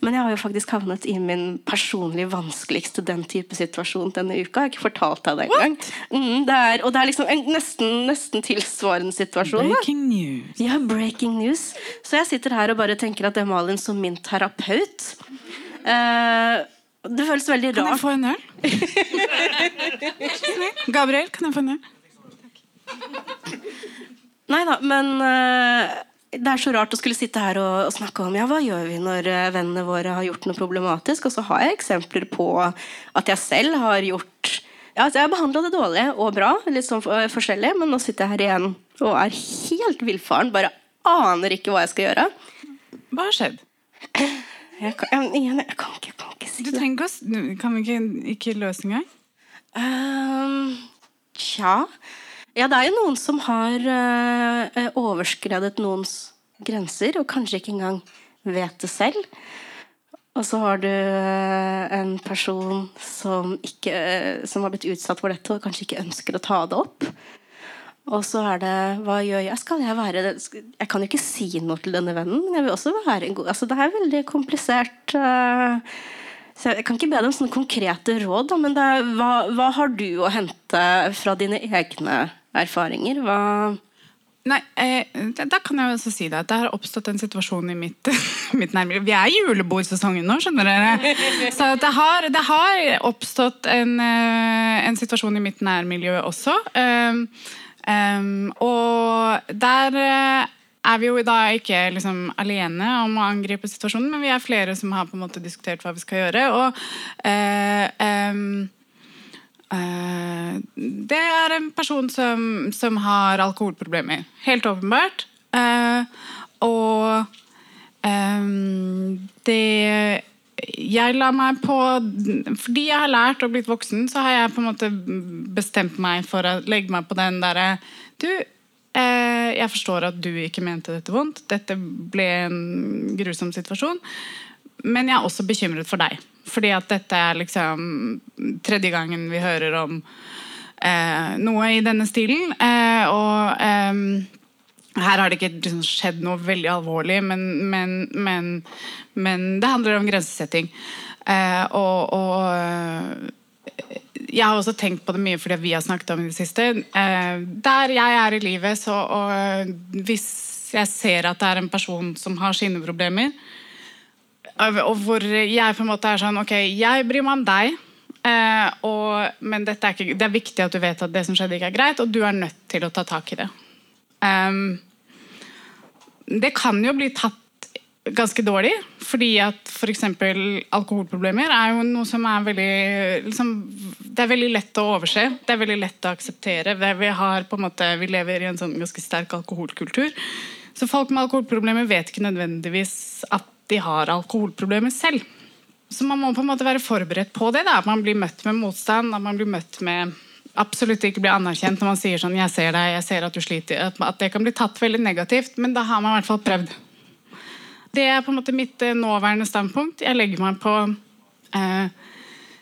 men jeg har jo faktisk havnet i min personlig vanskeligste den type situasjon denne uka. Jeg har ikke fortalt deg det engang. Mm, det er, og det er liksom en nesten, nesten tilsvarende situasjon. Breaking da. news. Ja, breaking news. Så jeg sitter her og bare tenker at det er Malin som min terapeut. Uh, det føles veldig rart. Kan jeg få en øl? Gabriel, kan jeg få en øl? Nei da, men uh, det er så rart å skulle sitte her og, og, snakke om ja, hva gjør vi når eh, vennene våre har gjort noe problematisk. Og så har jeg eksempler på at jeg selv har gjort ja, altså Jeg har behandla det dårlig og bra, litt sånn forskjellig, men nå sitter jeg her igjen og er helt villfaren. Bare aner ikke hva jeg skal gjøre. Hva har skjedd? Jeg kan, jeg, jeg kan, ikke, kan ikke, si det. Du trenger ikke, Kan vi ikke, ikke løse engang? Um, tja ja, det er jo noen som har uh, overskredet noens grenser, og kanskje ikke engang vet det selv. Og så har du uh, en person som, ikke, uh, som har blitt utsatt for dette, og kanskje ikke ønsker å ta det opp. Og så er det Hva gjør jeg? Skal jeg være Jeg kan jo ikke si noe til denne vennen, men jeg vil også være en god Altså, det er veldig komplisert. Så jeg kan ikke be deg om sånne konkrete råd, da, men er, hva, hva har du å hente fra dine egne erfaringer? Hva Nei, eh, Da kan jeg også si det at det har oppstått en situasjon i mitt, mitt nærmiljø. Vi er i julebordsesongen nå, skjønner dere. Så det har, det har oppstått en, eh, en, situasjon i mitt nærmiljø også. Um, um, og der eh, er vi jo da ikke liksom alene om å angripe situasjonen, men vi er flere som har på en måte diskutert hva vi skal gjøre. og uh, um, det er en person som, som, har alkoholproblemer. Helt åpenbart. Uh, og um, det Jeg la meg på Fordi jeg har lært og blitt voksen, så har jeg på en måte bestemt meg for å legge meg på den derre Du, uh, jeg forstår at du ikke mente dette vondt. Dette ble en grusom situasjon. Men jeg er også bekymret for deg. Fordi at dette er liksom tredje gangen vi hører om eh, noe i denne stilen. Eh, og eh, her har det ikke liksom, skjedd noe veldig alvorlig, men, men, men, men det handler om grensesetting. Eh, og, og eh, jeg har også tenkt på det mye fordi vi har snakket om det siste. Eh, der jeg er i livet, så og hvis jeg ser at det er en person som har sine problemer, og hvor jeg på en måte er sånn Ok, jeg bryr meg om deg. Eh, og, men er ikke, det er viktig at du vet at det som skjedde, ikke er greit, og du er nødt til å ta tak i det. Um, det kan jo bli tatt ganske dårlig, fordi at f.eks. alkoholproblemer er jo noe som er veldig liksom, Det er veldig lett å overse. Det er veldig lett å akseptere. Vi, har, måte, vi lever i en sånn ganske sterk alkoholkultur. Så folk med alkoholproblemer vet ikke nødvendigvis at de har alkoholproblemer selv. Så man må på en måte være forberedt på det. At man blir møtt med motstand. At man blir møtt med absolutt ikke blir anerkjent når man sier sånn 'jeg ser deg, jeg ser at du sliter'. At det kan bli tatt veldig negativt, men da har man i hvert fall prøvd. Det er på en måte mitt eh, nåværende standpunkt. Jeg legger meg på eh,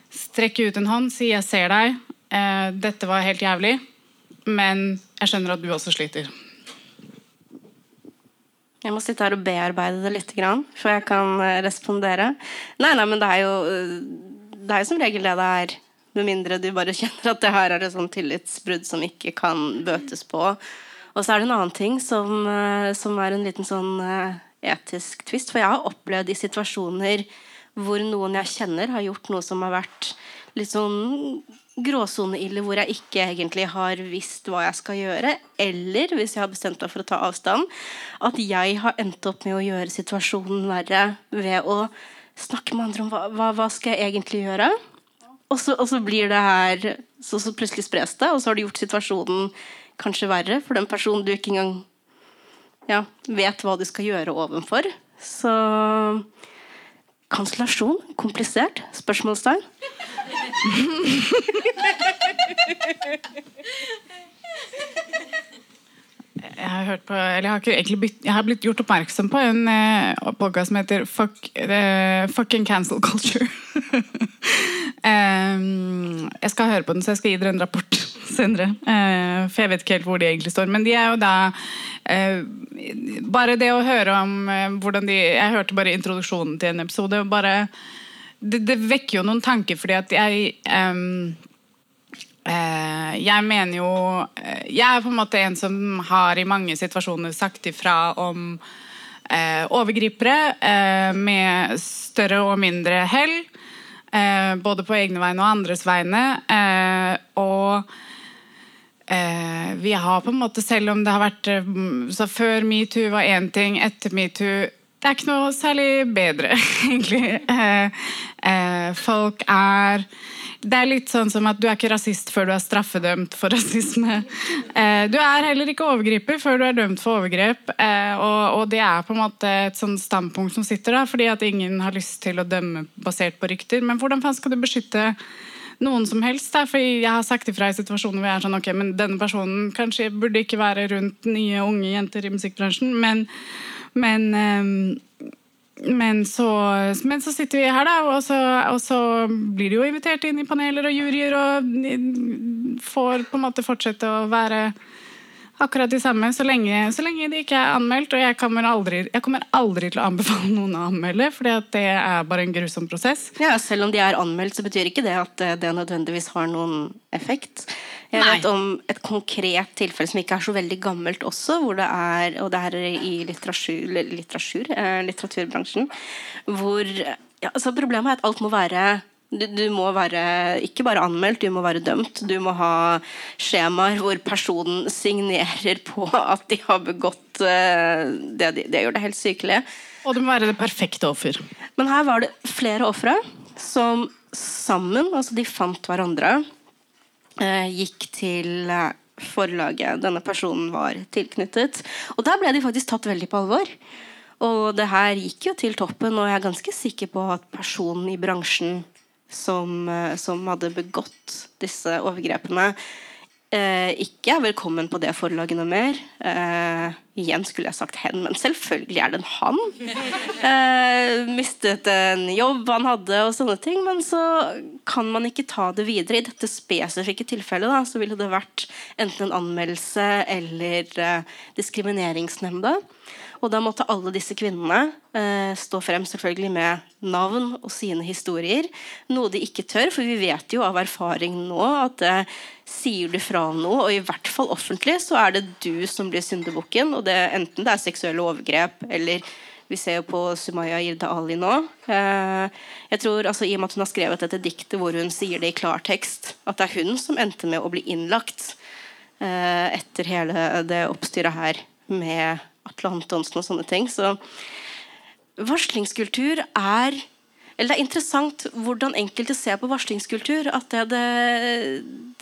strekke ut en hånd, si 'jeg ser deg', eh, 'dette var helt jævlig', men jeg skjønner at du også sliter'. Jeg må sitte her og bearbeide det litt før jeg kan eh, respondere. Nei, nei, men det er jo eh, Det er jo som regel det det er. Med mindre du bare kjenner at det her er et sånn tillitsbrudd som ikke kan bøtes på. Og så er det en annen ting som, eh, som er en liten sånn etisk twist. For jeg har opplevd i situasjoner hvor noen jeg kjenner, har gjort noe som har vært litt sånn gråsoneille, hvor jeg ikke egentlig har visst hva jeg skal gjøre. Eller hvis jeg har bestemt meg for å ta avstand, at jeg har endt opp med å gjøre situasjonen verre ved å snakke med andre om hva, hva, hva skal jeg egentlig gjøre. Og så, og så blir det her så, så plutselig spres det, og så har du gjort situasjonen kanskje verre for den personen du ikke engang ja, vet hva du skal gjøre ovenfor. Så Kansellasjon? Komplisert? Spørsmålstegn? Jeg har, hørt på, eller jeg har, ikke bytt, jeg har blitt gjort oppmerksom på en eh, podkast som heter Fuck, eh, Fucking Cancel Culture. um, jeg skal høre på den, så jeg skal gi dere en rapport senere. Uh, for jeg vet ikke helt hvor de egentlig står. Men de er jo da uh, Bare det å høre om uh, hvordan de Jeg hørte bare introduksjonen til en episode. og bare det, det vekker jo noen tanker, fordi at jeg um, uh, jeg mener jo eh, Jeg er på en måte en som har i mange situasjoner sagt ifra om uh, overgripere med større og mindre hell. både på egne vegne og andres vegne. og vi har på en måte, selv om det har vært så Før metoo var én ting, etter metoo det er ikke noe særlig bedre, egentlig. folk er det er litt sånn som at du er ikke rasist før du er straffedømt for rasisme. Eh, du er heller ikke overgriper før du er dømt for overgrep. Eh, og, det er på en måte et sånt standpunkt som sitter der, fordi at ingen har lyst til å dømme basert på rykter. Men hvordan faen skal du beskytte noen som helst? Der? For jeg har sagt ifra i situasjoner hvor jeg er sånn ok, men denne personen kanskje burde ikke være rundt nye unge jenter i musikkbransjen, men, men um, men så, men så, sitter vi her, da, og så, og så, blir de jo invitert inn i paneler og juryer og får på en måte fortsette å være akkurat de samme så lenge, så lenge de ikke er anmeldt. Og jeg kommer, aldri, jeg kommer aldri til å anbefale noen å anmelde, for det er bare en grusom prosess. Ja, Selv om de er anmeldt, så betyr ikke det at det nødvendigvis har noen effekt. Jeg Nei. vet om et konkret tilfelle som ikke er så veldig gammelt også, hvor det er, og det er i litteratur, litteratur, eh, litteraturbransjen, hvor ja, altså Problemet er at alt må være du, du, må være ikke bare anmeldt, du må være dømt. Du må ha skjemaer hvor personen signerer på at de har begått uh, det. De, det gjør det helt sykelig. Og det må være det perfekte offer. Men her var det flere ofre som sammen, altså de fant hverandre, uh, gikk til uh, forlaget denne personen var tilknyttet. Og der ble de faktisk tatt veldig på alvor. Og det her gikk jo til toppen, og jeg er ganske sikker på at personen i bransjen som, eh, som hadde begått disse overgrepene, eh, ikke er velkommen på det forlaget noe mer. Eh, igjen skulle jeg sagt hen, men selvfølgelig er det en han. Eh, mistet en jobb han hadde, og sånne ting. Men så kan man ikke ta det videre. I dette spesifikke tilfellet da, så ville det vært enten en anmeldelse eller eh, diskrimineringsnemnda. Og da måtte alle disse kvinnene eh, stå frem selvfølgelig med navn og sine historier. Noe de ikke tør, for vi vet jo av erfaring nå at eh, sier du fra noe, og i hvert fall offentlig, så er det du som blir syndebukken. Og det, enten det er seksuelle overgrep eller vi ser jo på Sumaya Irda Ali nå. Eh, jeg tror, altså, I og med at hun har skrevet dette diktet hvor hun sier det i klartekst, at det er hun som endte med å bli innlagt eh, etter hele det oppstyret her med Atle Antonsen og sånne ting. Så varslingskultur er eller Det er interessant hvordan enkelte ser på varslingskultur. At det,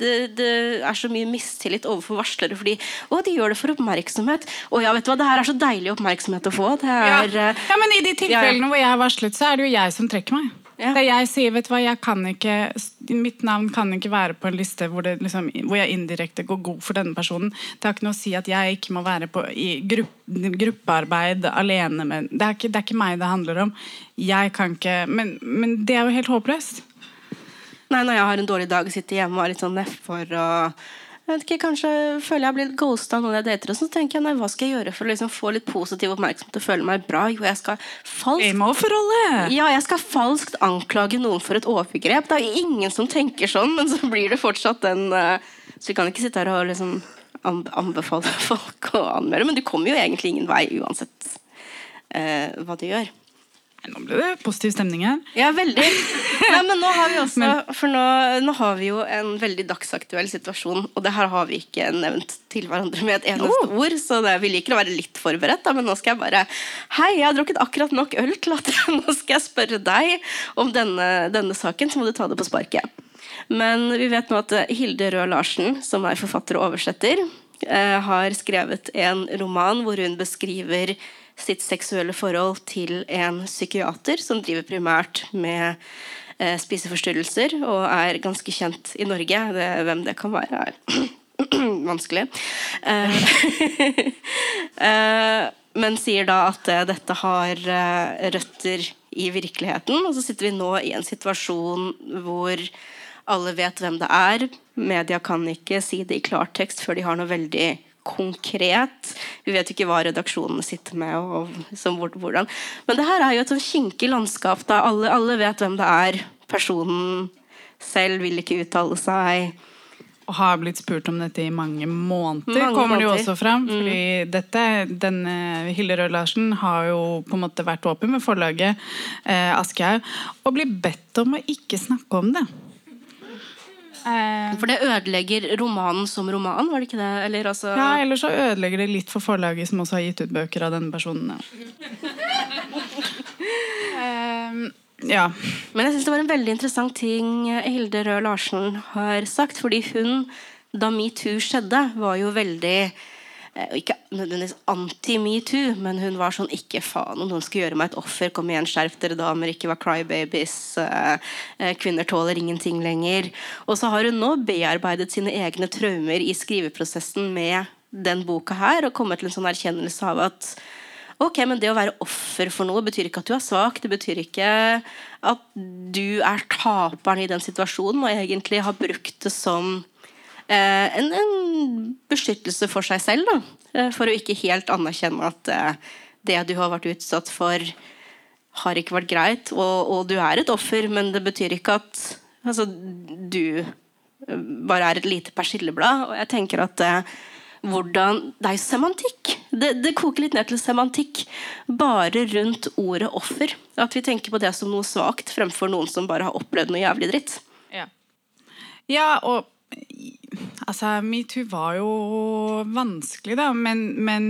det, det, er så mye mistillit overfor varslere. Fordi å, de gjør det for oppmerksomhet. Og ja, vet du hva, det her er så deilig oppmerksomhet å få. Er, ja. ja. men I de tilfellene ja. hvor jeg har varslet, så er det jo jeg som trekker meg. Ja. Der jeg sier vet du hva, jeg kan ikke, mitt navn kan ikke være på en liste hvor, liksom, hvor, jeg indirekte går god for denne personen. Det har ikke noe å si at jeg ikke må være på, i grupp, gruppearbeid alene. Men det, er ikke, det er ikke meg det handler om. Jeg kan ikke, men, men det er jo helt håpløst. Nei, Når jeg har en dårlig dag og sitter hjemme og er litt sånn nedfor og jeg vet ikke, Kanskje føler jeg blitt ghosta av noen jeg dater, og så tenker jeg nei, hva skal jeg gjøre for å liksom få litt positiv oppmerksomhet og føle meg bra? Jo, jeg skal falskt Ja, jeg skal falskt anklage noen for et overgrep. Det er jo ingen som tenker sånn, men så blir det fortsatt den uh, Så vi kan ikke sitte her og liksom anbefale folk å anmelde. Men du kommer jo egentlig ingen vei uansett eh, hva du gjør. Nå ble det positiv stemning her. Ja, veldig. Nei, men nå har vi også For nå, nå har vi jo en veldig dagsaktuell situasjon, og det her har vi ikke nevnt til hverandre med et eneste ord, så det, vi liker å være litt forberedt, da, men nå skal jeg bare Hei, jeg har drukket akkurat nok øl til at nå skal jeg spørre deg om denne, denne saken, så må du ta det på sparket. Men vi vet nå at eh, Hilde Røe Larsen, som er forfatter og oversetter, eh, har skrevet en roman hvor hun beskriver sitt seksuelle forhold til en psykiater som driver primært med eh, spiseforstyrrelser og er ganske kjent i Norge. Det, hvem det kan være, er vanskelig. Eh, eh, men sier da at eh, dette har eh, røtter i virkeligheten. Og så sitter vi nå i en situasjon hvor alle vet hvem det er. Media kan ikke si det i klartekst før de har noe veldig konkret. Vi vet jo ikke hva redaksjonene sitter med. Og, og, hvordan. Men det her er jo et sånn kinkig landskap. Da. Alle, alle vet hvem det er. Personen selv vil ikke uttale seg. Og har blitt spurt om dette i mange måneder, Mange kommer det jo også fram. Fordi dette, denne Hilde Røe Larsen har jo på en måte vært åpen med forlaget eh, Aschehoug og blir bedt om å ikke snakke om det. Eh, For det ødelegger romanen som roman, var det ikke det? Eller altså ja, Eller så ødelegger det litt for forlaget, som også har gitt ut bøker av denne personen. um, ja. Men jeg synes det var en veldig interessant ting Hilde Røe Larsen har sagt. Fordi hun, da metoo skjedde, var jo veldig eh, ikke nødvendigvis anti-metoo, men hun var sånn Ikke faen om noen skal gjøre meg et offer. Kom igjen, skjerp dere, damer. Ikke vær crybabies. eh, eh, Kvinner tåler ingenting lenger. Og så har hun nå bearbeidet sine egne traumer i skriveprosessen med den boka her, og kommet til en sånn erkjennelse av at Ok, men det å være offer for noe betyr ikke at du er svak. Det betyr ikke at du er taperen i den situasjonen og egentlig har brukt det som eh, en, en beskyttelse for seg selv. Da. Eh, for å ikke helt anerkjenne at eh, det du har vært utsatt for, har ikke vært greit. Og, og du er et offer, men det betyr ikke at altså, du eh, bare er et lite persilleblad. Og jeg tenker at eh, hvordan Det er jo semantikk. Det, det koker litt ned til semantikk. Bare rundt ordet offer. At vi tenker på det som noe svakt, fremfor noen som bare har opplevd noe jævlig dritt. Ja. ja, og altså, metoo var jo vanskelig, da, men, men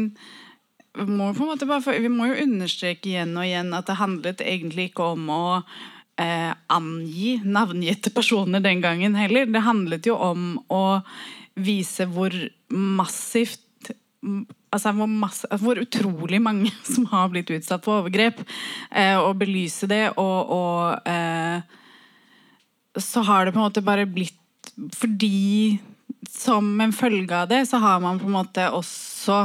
vi må, bare, vi må jo understreke igjen og igjen at det handlet egentlig ikke om å eh, angi navngitte personer den gangen heller. Det handlet jo om å vise hvor massivt altså hvor, masse, hvor utrolig mange som har blitt utsatt for overgrep, eh, og belyse det. Og, og eh, så har det på en måte bare blitt Fordi som en følge av det, så har man på en måte også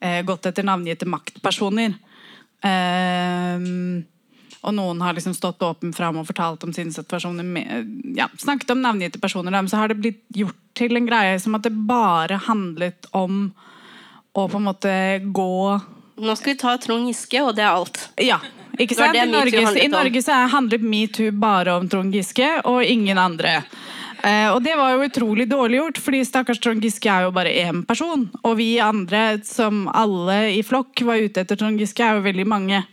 eh, gått etter navngitte maktpersoner. Eh, og noen har liksom stått åpen fram og fortalt om sine situasjoner. Med, ja, snakket om navngitte personer. Men så har det blitt gjort til en greie som at det bare handlet om å på en måte gå Nå skal vi ta Trond Giske, og det er alt. Ja. Ikke sant? I Norge, I. Norge så handler metoo bare om Trond Giske og ingen andre. Eh, og det var jo utrolig dårlig gjort, fordi stakkars Trond Giske er jo bare én person. Og vi andre, som alle i flokk var ute etter Trond Giske, er jo veldig mange.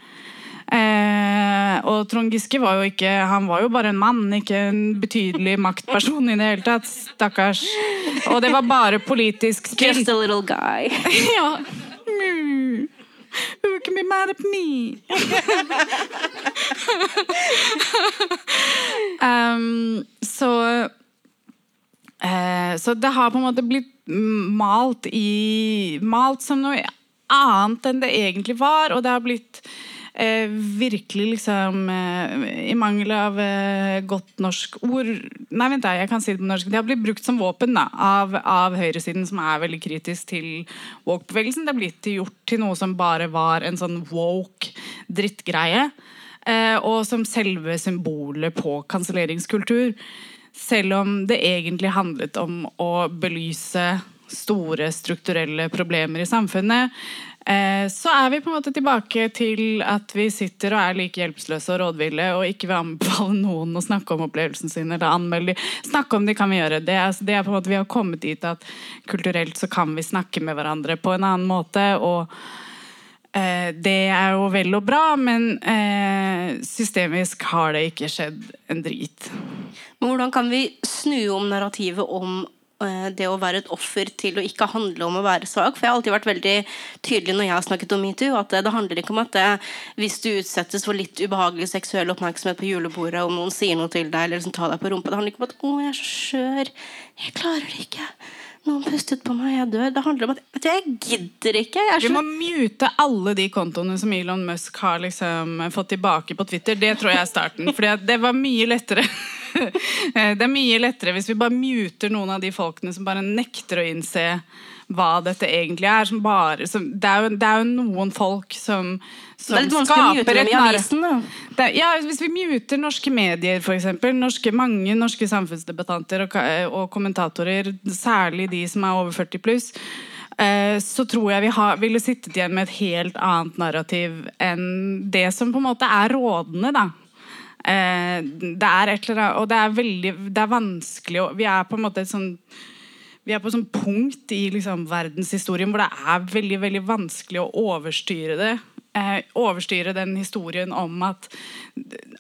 Eh, og Trond Giske var jo ikke Han var jo bare en mann, ikke en betydelig maktperson i det hele tatt. Stakkars. Og det var bare politisk spill. Just a little guy. Ja. Mm. Who can be mad at me? um, så Så det har på en måte blitt malt i Malt som noe annet enn det egentlig var, og det har blitt eh, virkelig liksom eh, I mangel av eh, godt norsk ord Nei, vent da, jeg kan si det på norsk. Det har blitt brukt som våpen da, av, av høyresiden, som er veldig kritisk til woke-bevegelsen. Det har blitt gjort til noe som bare var en sånn woke drittgreie. Eh, og som selve symbolet på kanselleringskultur. Selv om det egentlig handlet om å belyse store strukturelle problemer i samfunnet. Eh, så er vi på en måte tilbake til at vi sitter og er like hjelpeløse og rådville og ikke vil anbefale noen å snakke om opplevelsen sin eller anmelde de. Snakke om de kan vi gjøre. Det er, det er på en måte Vi har kommet dit at kulturelt så kan vi snakke med hverandre på en annen måte. og eh, det er jo vel og bra, men eh, systemisk har det ikke skjedd en drit. Men hvordan kan vi snu om narrativet om Eh, det å være et offer til å ikke handle om å være svak. For jeg har alltid vært veldig tydelig når jeg har snakket om metoo, at det, handler ikke om at det, hvis du utsettes for litt ubehagelig seksuell oppmerksomhet på julebordet, om noen sier noe til deg eller liksom tar deg på rumpa, det handler ikke om at 'Å, jeg er så skjør. Jeg klarer det ikke'. Noen pustet på meg, jeg dør. Det handler om at jeg gidder ikke. Jeg så... Vi må mute alle de kontoene som Elon Musk har liksom fått tilbake på Twitter. Det tror jeg er starten. For det var mye lettere Det er mye lettere hvis vi bare muter noen av de folkene som bare nekter å innse hva dette egentlig er. Som bare, som, det, er jo, det, er jo, noen folk som, som er å mute avisen, ja, Hvis vi muter norske medier, f.eks. Norske, mange norske samfunnsdebattanter og, og, kommentatorer, særlig de som er over 40 pluss, eh, så tror jeg vi ha, ville sittet igjen med et helt annet narrativ enn det som på en måte er rådende. da Eh, det er et eller annet Og det er veldig Det er vanskelig Vi er på en måte et sånn vi er på et punkt i liksom, verdenshistorien hvor det er veldig veldig vanskelig å overstyre det. Eh, overstyre den historien om at,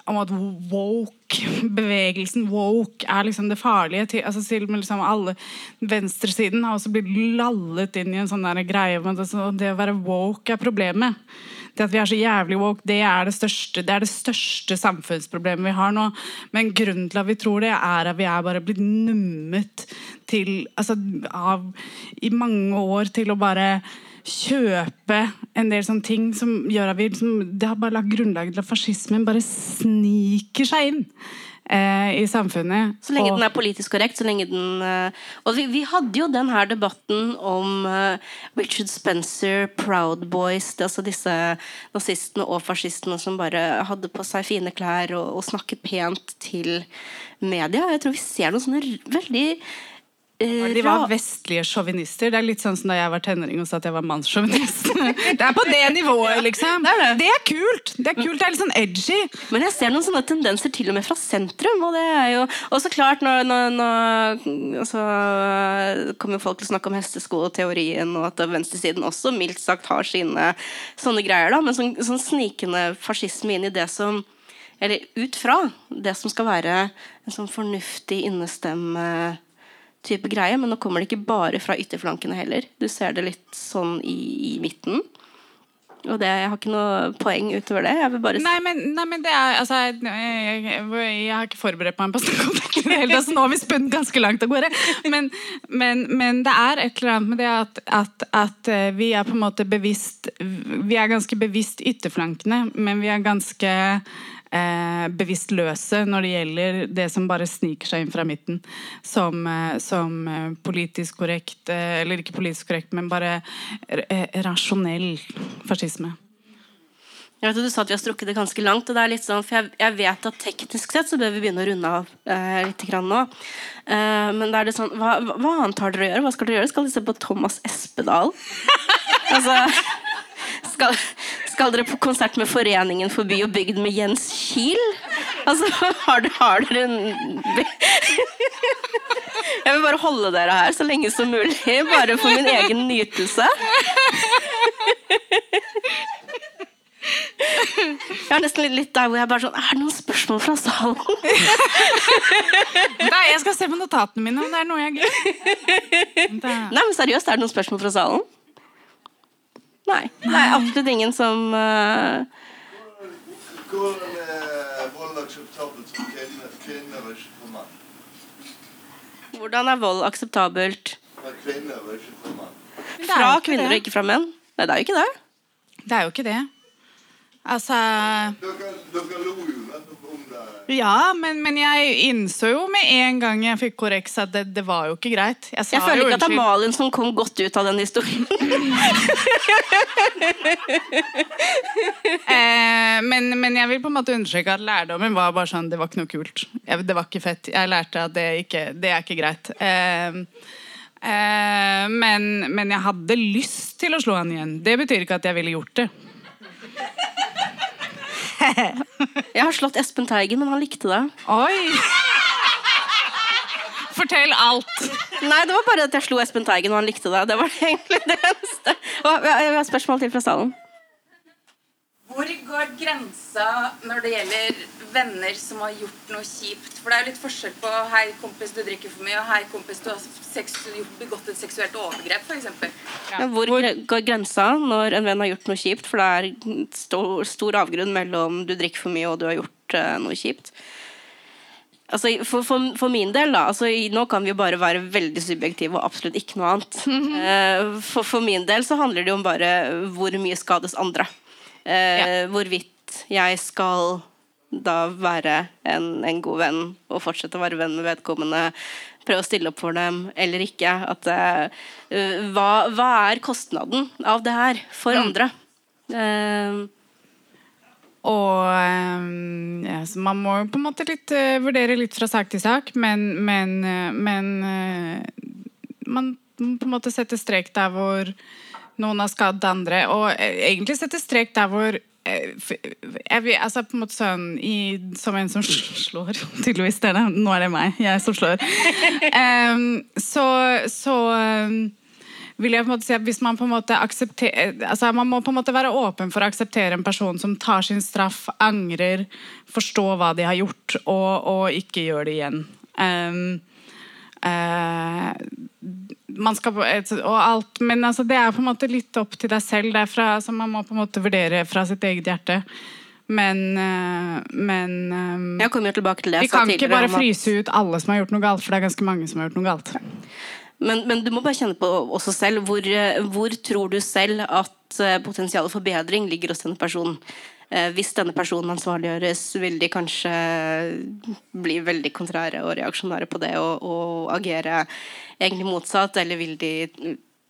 om at woke, bevegelsen woke, er liksom det farlige. Altså, til liksom alle Venstresiden har også blitt lallet inn i en sånn greie om at altså, det å være woke er problemet. Det at vi er så jævlig woke, det er det, største, det er det største samfunnsproblemet vi har nå. Men grunnen til at vi tror det, er at vi er bare blitt nummet til altså, av, i mange år til å bare kjøpe en del sånne ting som gjør at vi liksom, Det har bare lagt grunnlaget til at fascismen bare sniker seg inn i samfunnet. Så lenge og, den er politisk korrekt. så lenge den... Uh, og vi, vi, hadde jo den her debatten om uh, Richard Spencer, Proud Boys, det, altså disse nazistene og fascistene som bare hadde på seg fine klær og, og snakket pent til media. Jeg tror vi ser noen sånne veldig Eh, de var vestlige sjåvinister. Det er litt sånn som da jeg var tenåring og sa at jeg var mannssjåvinist. Det er på det nivået, liksom. Det er, det. det er, kult! Det er kult, det er litt sånn edgy. Men jeg ser noen sånne tendenser til og med fra sentrum. Og det er jo også klart når, når, når altså, kommer folk til å snakke om hesteskoteorien, og at venstresiden også mildt sagt har sine sånne greier. da, Men sånn, sånn snikende fascisme inn i det som Eller ut fra det som skal være en sånn fornuftig innestemme type greie, men nå kommer det ikke bare fra ytterflankene heller. Du ser det litt sånn i, i midten. Og det, Jeg har ikke noe poeng utover det. Jeg vil bare... Nei, men, nei, men det er altså, jeg, jeg, jeg, har ikke forberedt meg på å snakke om det. Helt, så nå har vi spunnet ganske langt av gårde. Men, men, men, det er et eller annet med det at, at, at, eh, vi er på en måte bevisst Vi er ganske bevisst ytterflankene, men vi er ganske bevisstløse når det gjelder det som bare sniker seg inn fra midten. Som, eh, som eh, politisk korrekt, eh, eller ikke politisk korrekt, men bare eh, rasjonell fascisme. Jeg vet at Du sa at vi har strukket det ganske langt. og det er litt sånn, for jeg, jeg vet at Teknisk sett så bør vi begynne å runde av eh, litt grann nå. Eh, men det er det sånn, hva, hva, annet har dere å gjøre? Hva skal dere gjøre? Skal dere se på Thomas Espedal? altså, skal, skal dere på konsert med Foreningen for by og bygd med Jens Kiel? Altså, har, har dere en Jeg vil bare holde dere her så lenge som mulig, bare for min egen nytelse. Jeg er nesten litt der hvor jeg bare sånn Er det noen spørsmål fra salen? Nei, jeg skal se på notatene mine om det er noe jeg glemmer. Nei, men seriøst, er det noen spørsmål fra salen? Nei. Det er absolutt ingen som uh... Hvordan er vold akseptabelt er? Fra kvinner og ikke fra menn? Nei, det er jo ikke det. Det er jo ikke det. Altså Dere, dere lo jo ja, men, men, jeg innså jo med en gang jeg fikk korreks at det, det var jo ikke greit. Jeg, jeg føler ikke at det er Malin som kom godt ut av den historien. eh, men, men, jeg vil på en måte understreke at lærdommen var bare sånn Det var ikke noe kult. Jeg, det var ikke fett. Jeg lærte at det, ikke, det er ikke greit. Eh, Eh, men, men jeg hadde lyst til å slå han igjen. Det betyr ikke at jeg ville gjort det. Jeg har slått Espen Teigen, men han likte det. Oi! Fortell alt. Nei, det var bare at jeg slo Espen Teigen, og han likte det. Det var egentlig det eneste. Og jeg har spørsmål til fra salen. Hvor går grensa når det gjelder venner som har gjort noe kjipt? For det er jo litt forskjell på 'hei, kompis, du drikker for mye', og 'hei, kompis, du har begått et seksuelt overgrep', f.eks. Ja. Hvor går grensa når en venn har gjort noe kjipt? For det er stor, stor avgrunn mellom du drikker for mye og du har gjort uh, noe kjipt. Altså, for, for, for min del, da altså, Nå kan vi jo bare være veldig subjektive og absolutt ikke noe annet. Eh, for, for min del så handler det jo om bare hvor mye skades andre. Eh, Hvorvidt jeg skal da være en, en god venn og fortsette å være venn med vedkommende. Prøve å stille opp for dem eller ikke. At, eh, hva, hva er kostnaden av det her for andre? Eh, Og ehm, ja, man må på en måte litt, eh, vurdere litt fra sak til sak, men, men, men man må på en måte sette strek der hvor noen har skadd andre, og eh, egentlig sette strek der hvor eh, jeg, vil- altså på en måte sånn i, Som en som slår, tydeligvis. Det er det. Nå er det meg. Jeg som slår. Um, så så um, vil jeg på en måte si at hvis man på en måte aksepterer altså Man må på en måte være åpen for å akseptere en person som tar sin straff, angrer, forstår hva de har gjort, og, og ikke gjør det igjen. Um, man skal, og alt, men altså, det er på en måte litt opp til deg selv. Det er fra, så man må på en måte vurdere fra sitt eget hjerte. Men, eh, men eh, vi kan ikke bare fryse ut alle som har gjort noe galt, for det er ganske mange som har gjort noe galt. Men, men du må bare kjenne på også selv hvor, eh, hvor tror du selv at eh, potensialet for bedring ligger hos denne personen. Eh, hvis denne personen ansvarliggjøres, vil de kanskje bli veldig kontrære og reaksjonære på det og, og agere egentlig motsatt, eller vil de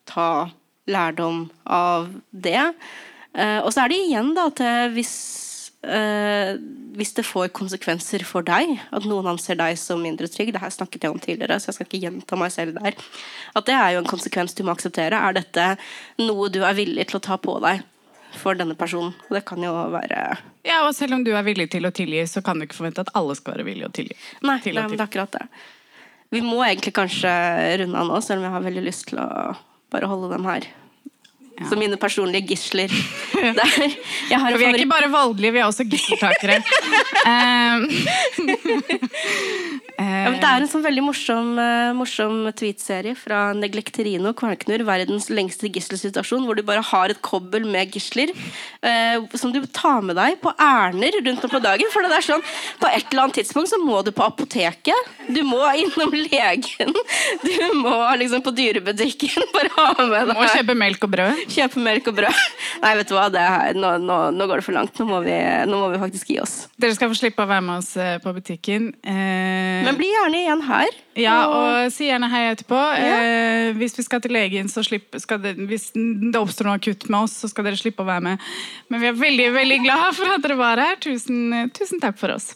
ta lærdom av det? Eh, og så er det igjen da til hvis Uh, hvis det får konsekvenser for deg, at noen anser deg som mindre trygg Det her snakket jeg om tidligere, så jeg skal ikke gjenta meg selv der. At det er jo en konsekvens du må akseptere. Er dette noe du er villig til å ta på deg for denne personen? Og det kan jo være Ja, og selv om du er villig til å tilgi, så kan du ikke forvente at alle skal være villige å tilgi. Nei, Til det er akkurat det. Vi må egentlig kanskje runde av nå, selv om jeg har veldig lyst til å bare holde dem her. Som mine personlige gisler. Vi er favoritt- ikke bare voldelige, vi er også gisseltakere. um, Ja, det er en sånn veldig morsom, eh, morsom tweetserie fra Neglekterino Kvarnknur, verdens lengste gisselsituasjon, hvor du bare har et kobbel med gisler eh, som du tar med deg på ærender rundt om på dagen. For det er sånn, på et eller annet tidspunkt så må du på apoteket, du må innom legen, du må liksom på dyrebutikken. Bare ha med deg må kjøpe melk og brød. Kjøpe melk og brød. Nei, vet du hva, det nå, nå, nå går det for langt. Nå må, vi, nå må vi faktisk gi oss. Dere skal få slippe å være med oss eh, på butikken. Eh, Men bli gjerne igjen her. ja, og si gjerne hei etterpå. Eh, hvis vi skal til legen, så slipp, skal det, hvis det oppstår noe akutt med oss, så skal dere slippe å være med. Men vi er veldig veldig glad for at dere var her. Tusen, tusen takk for oss.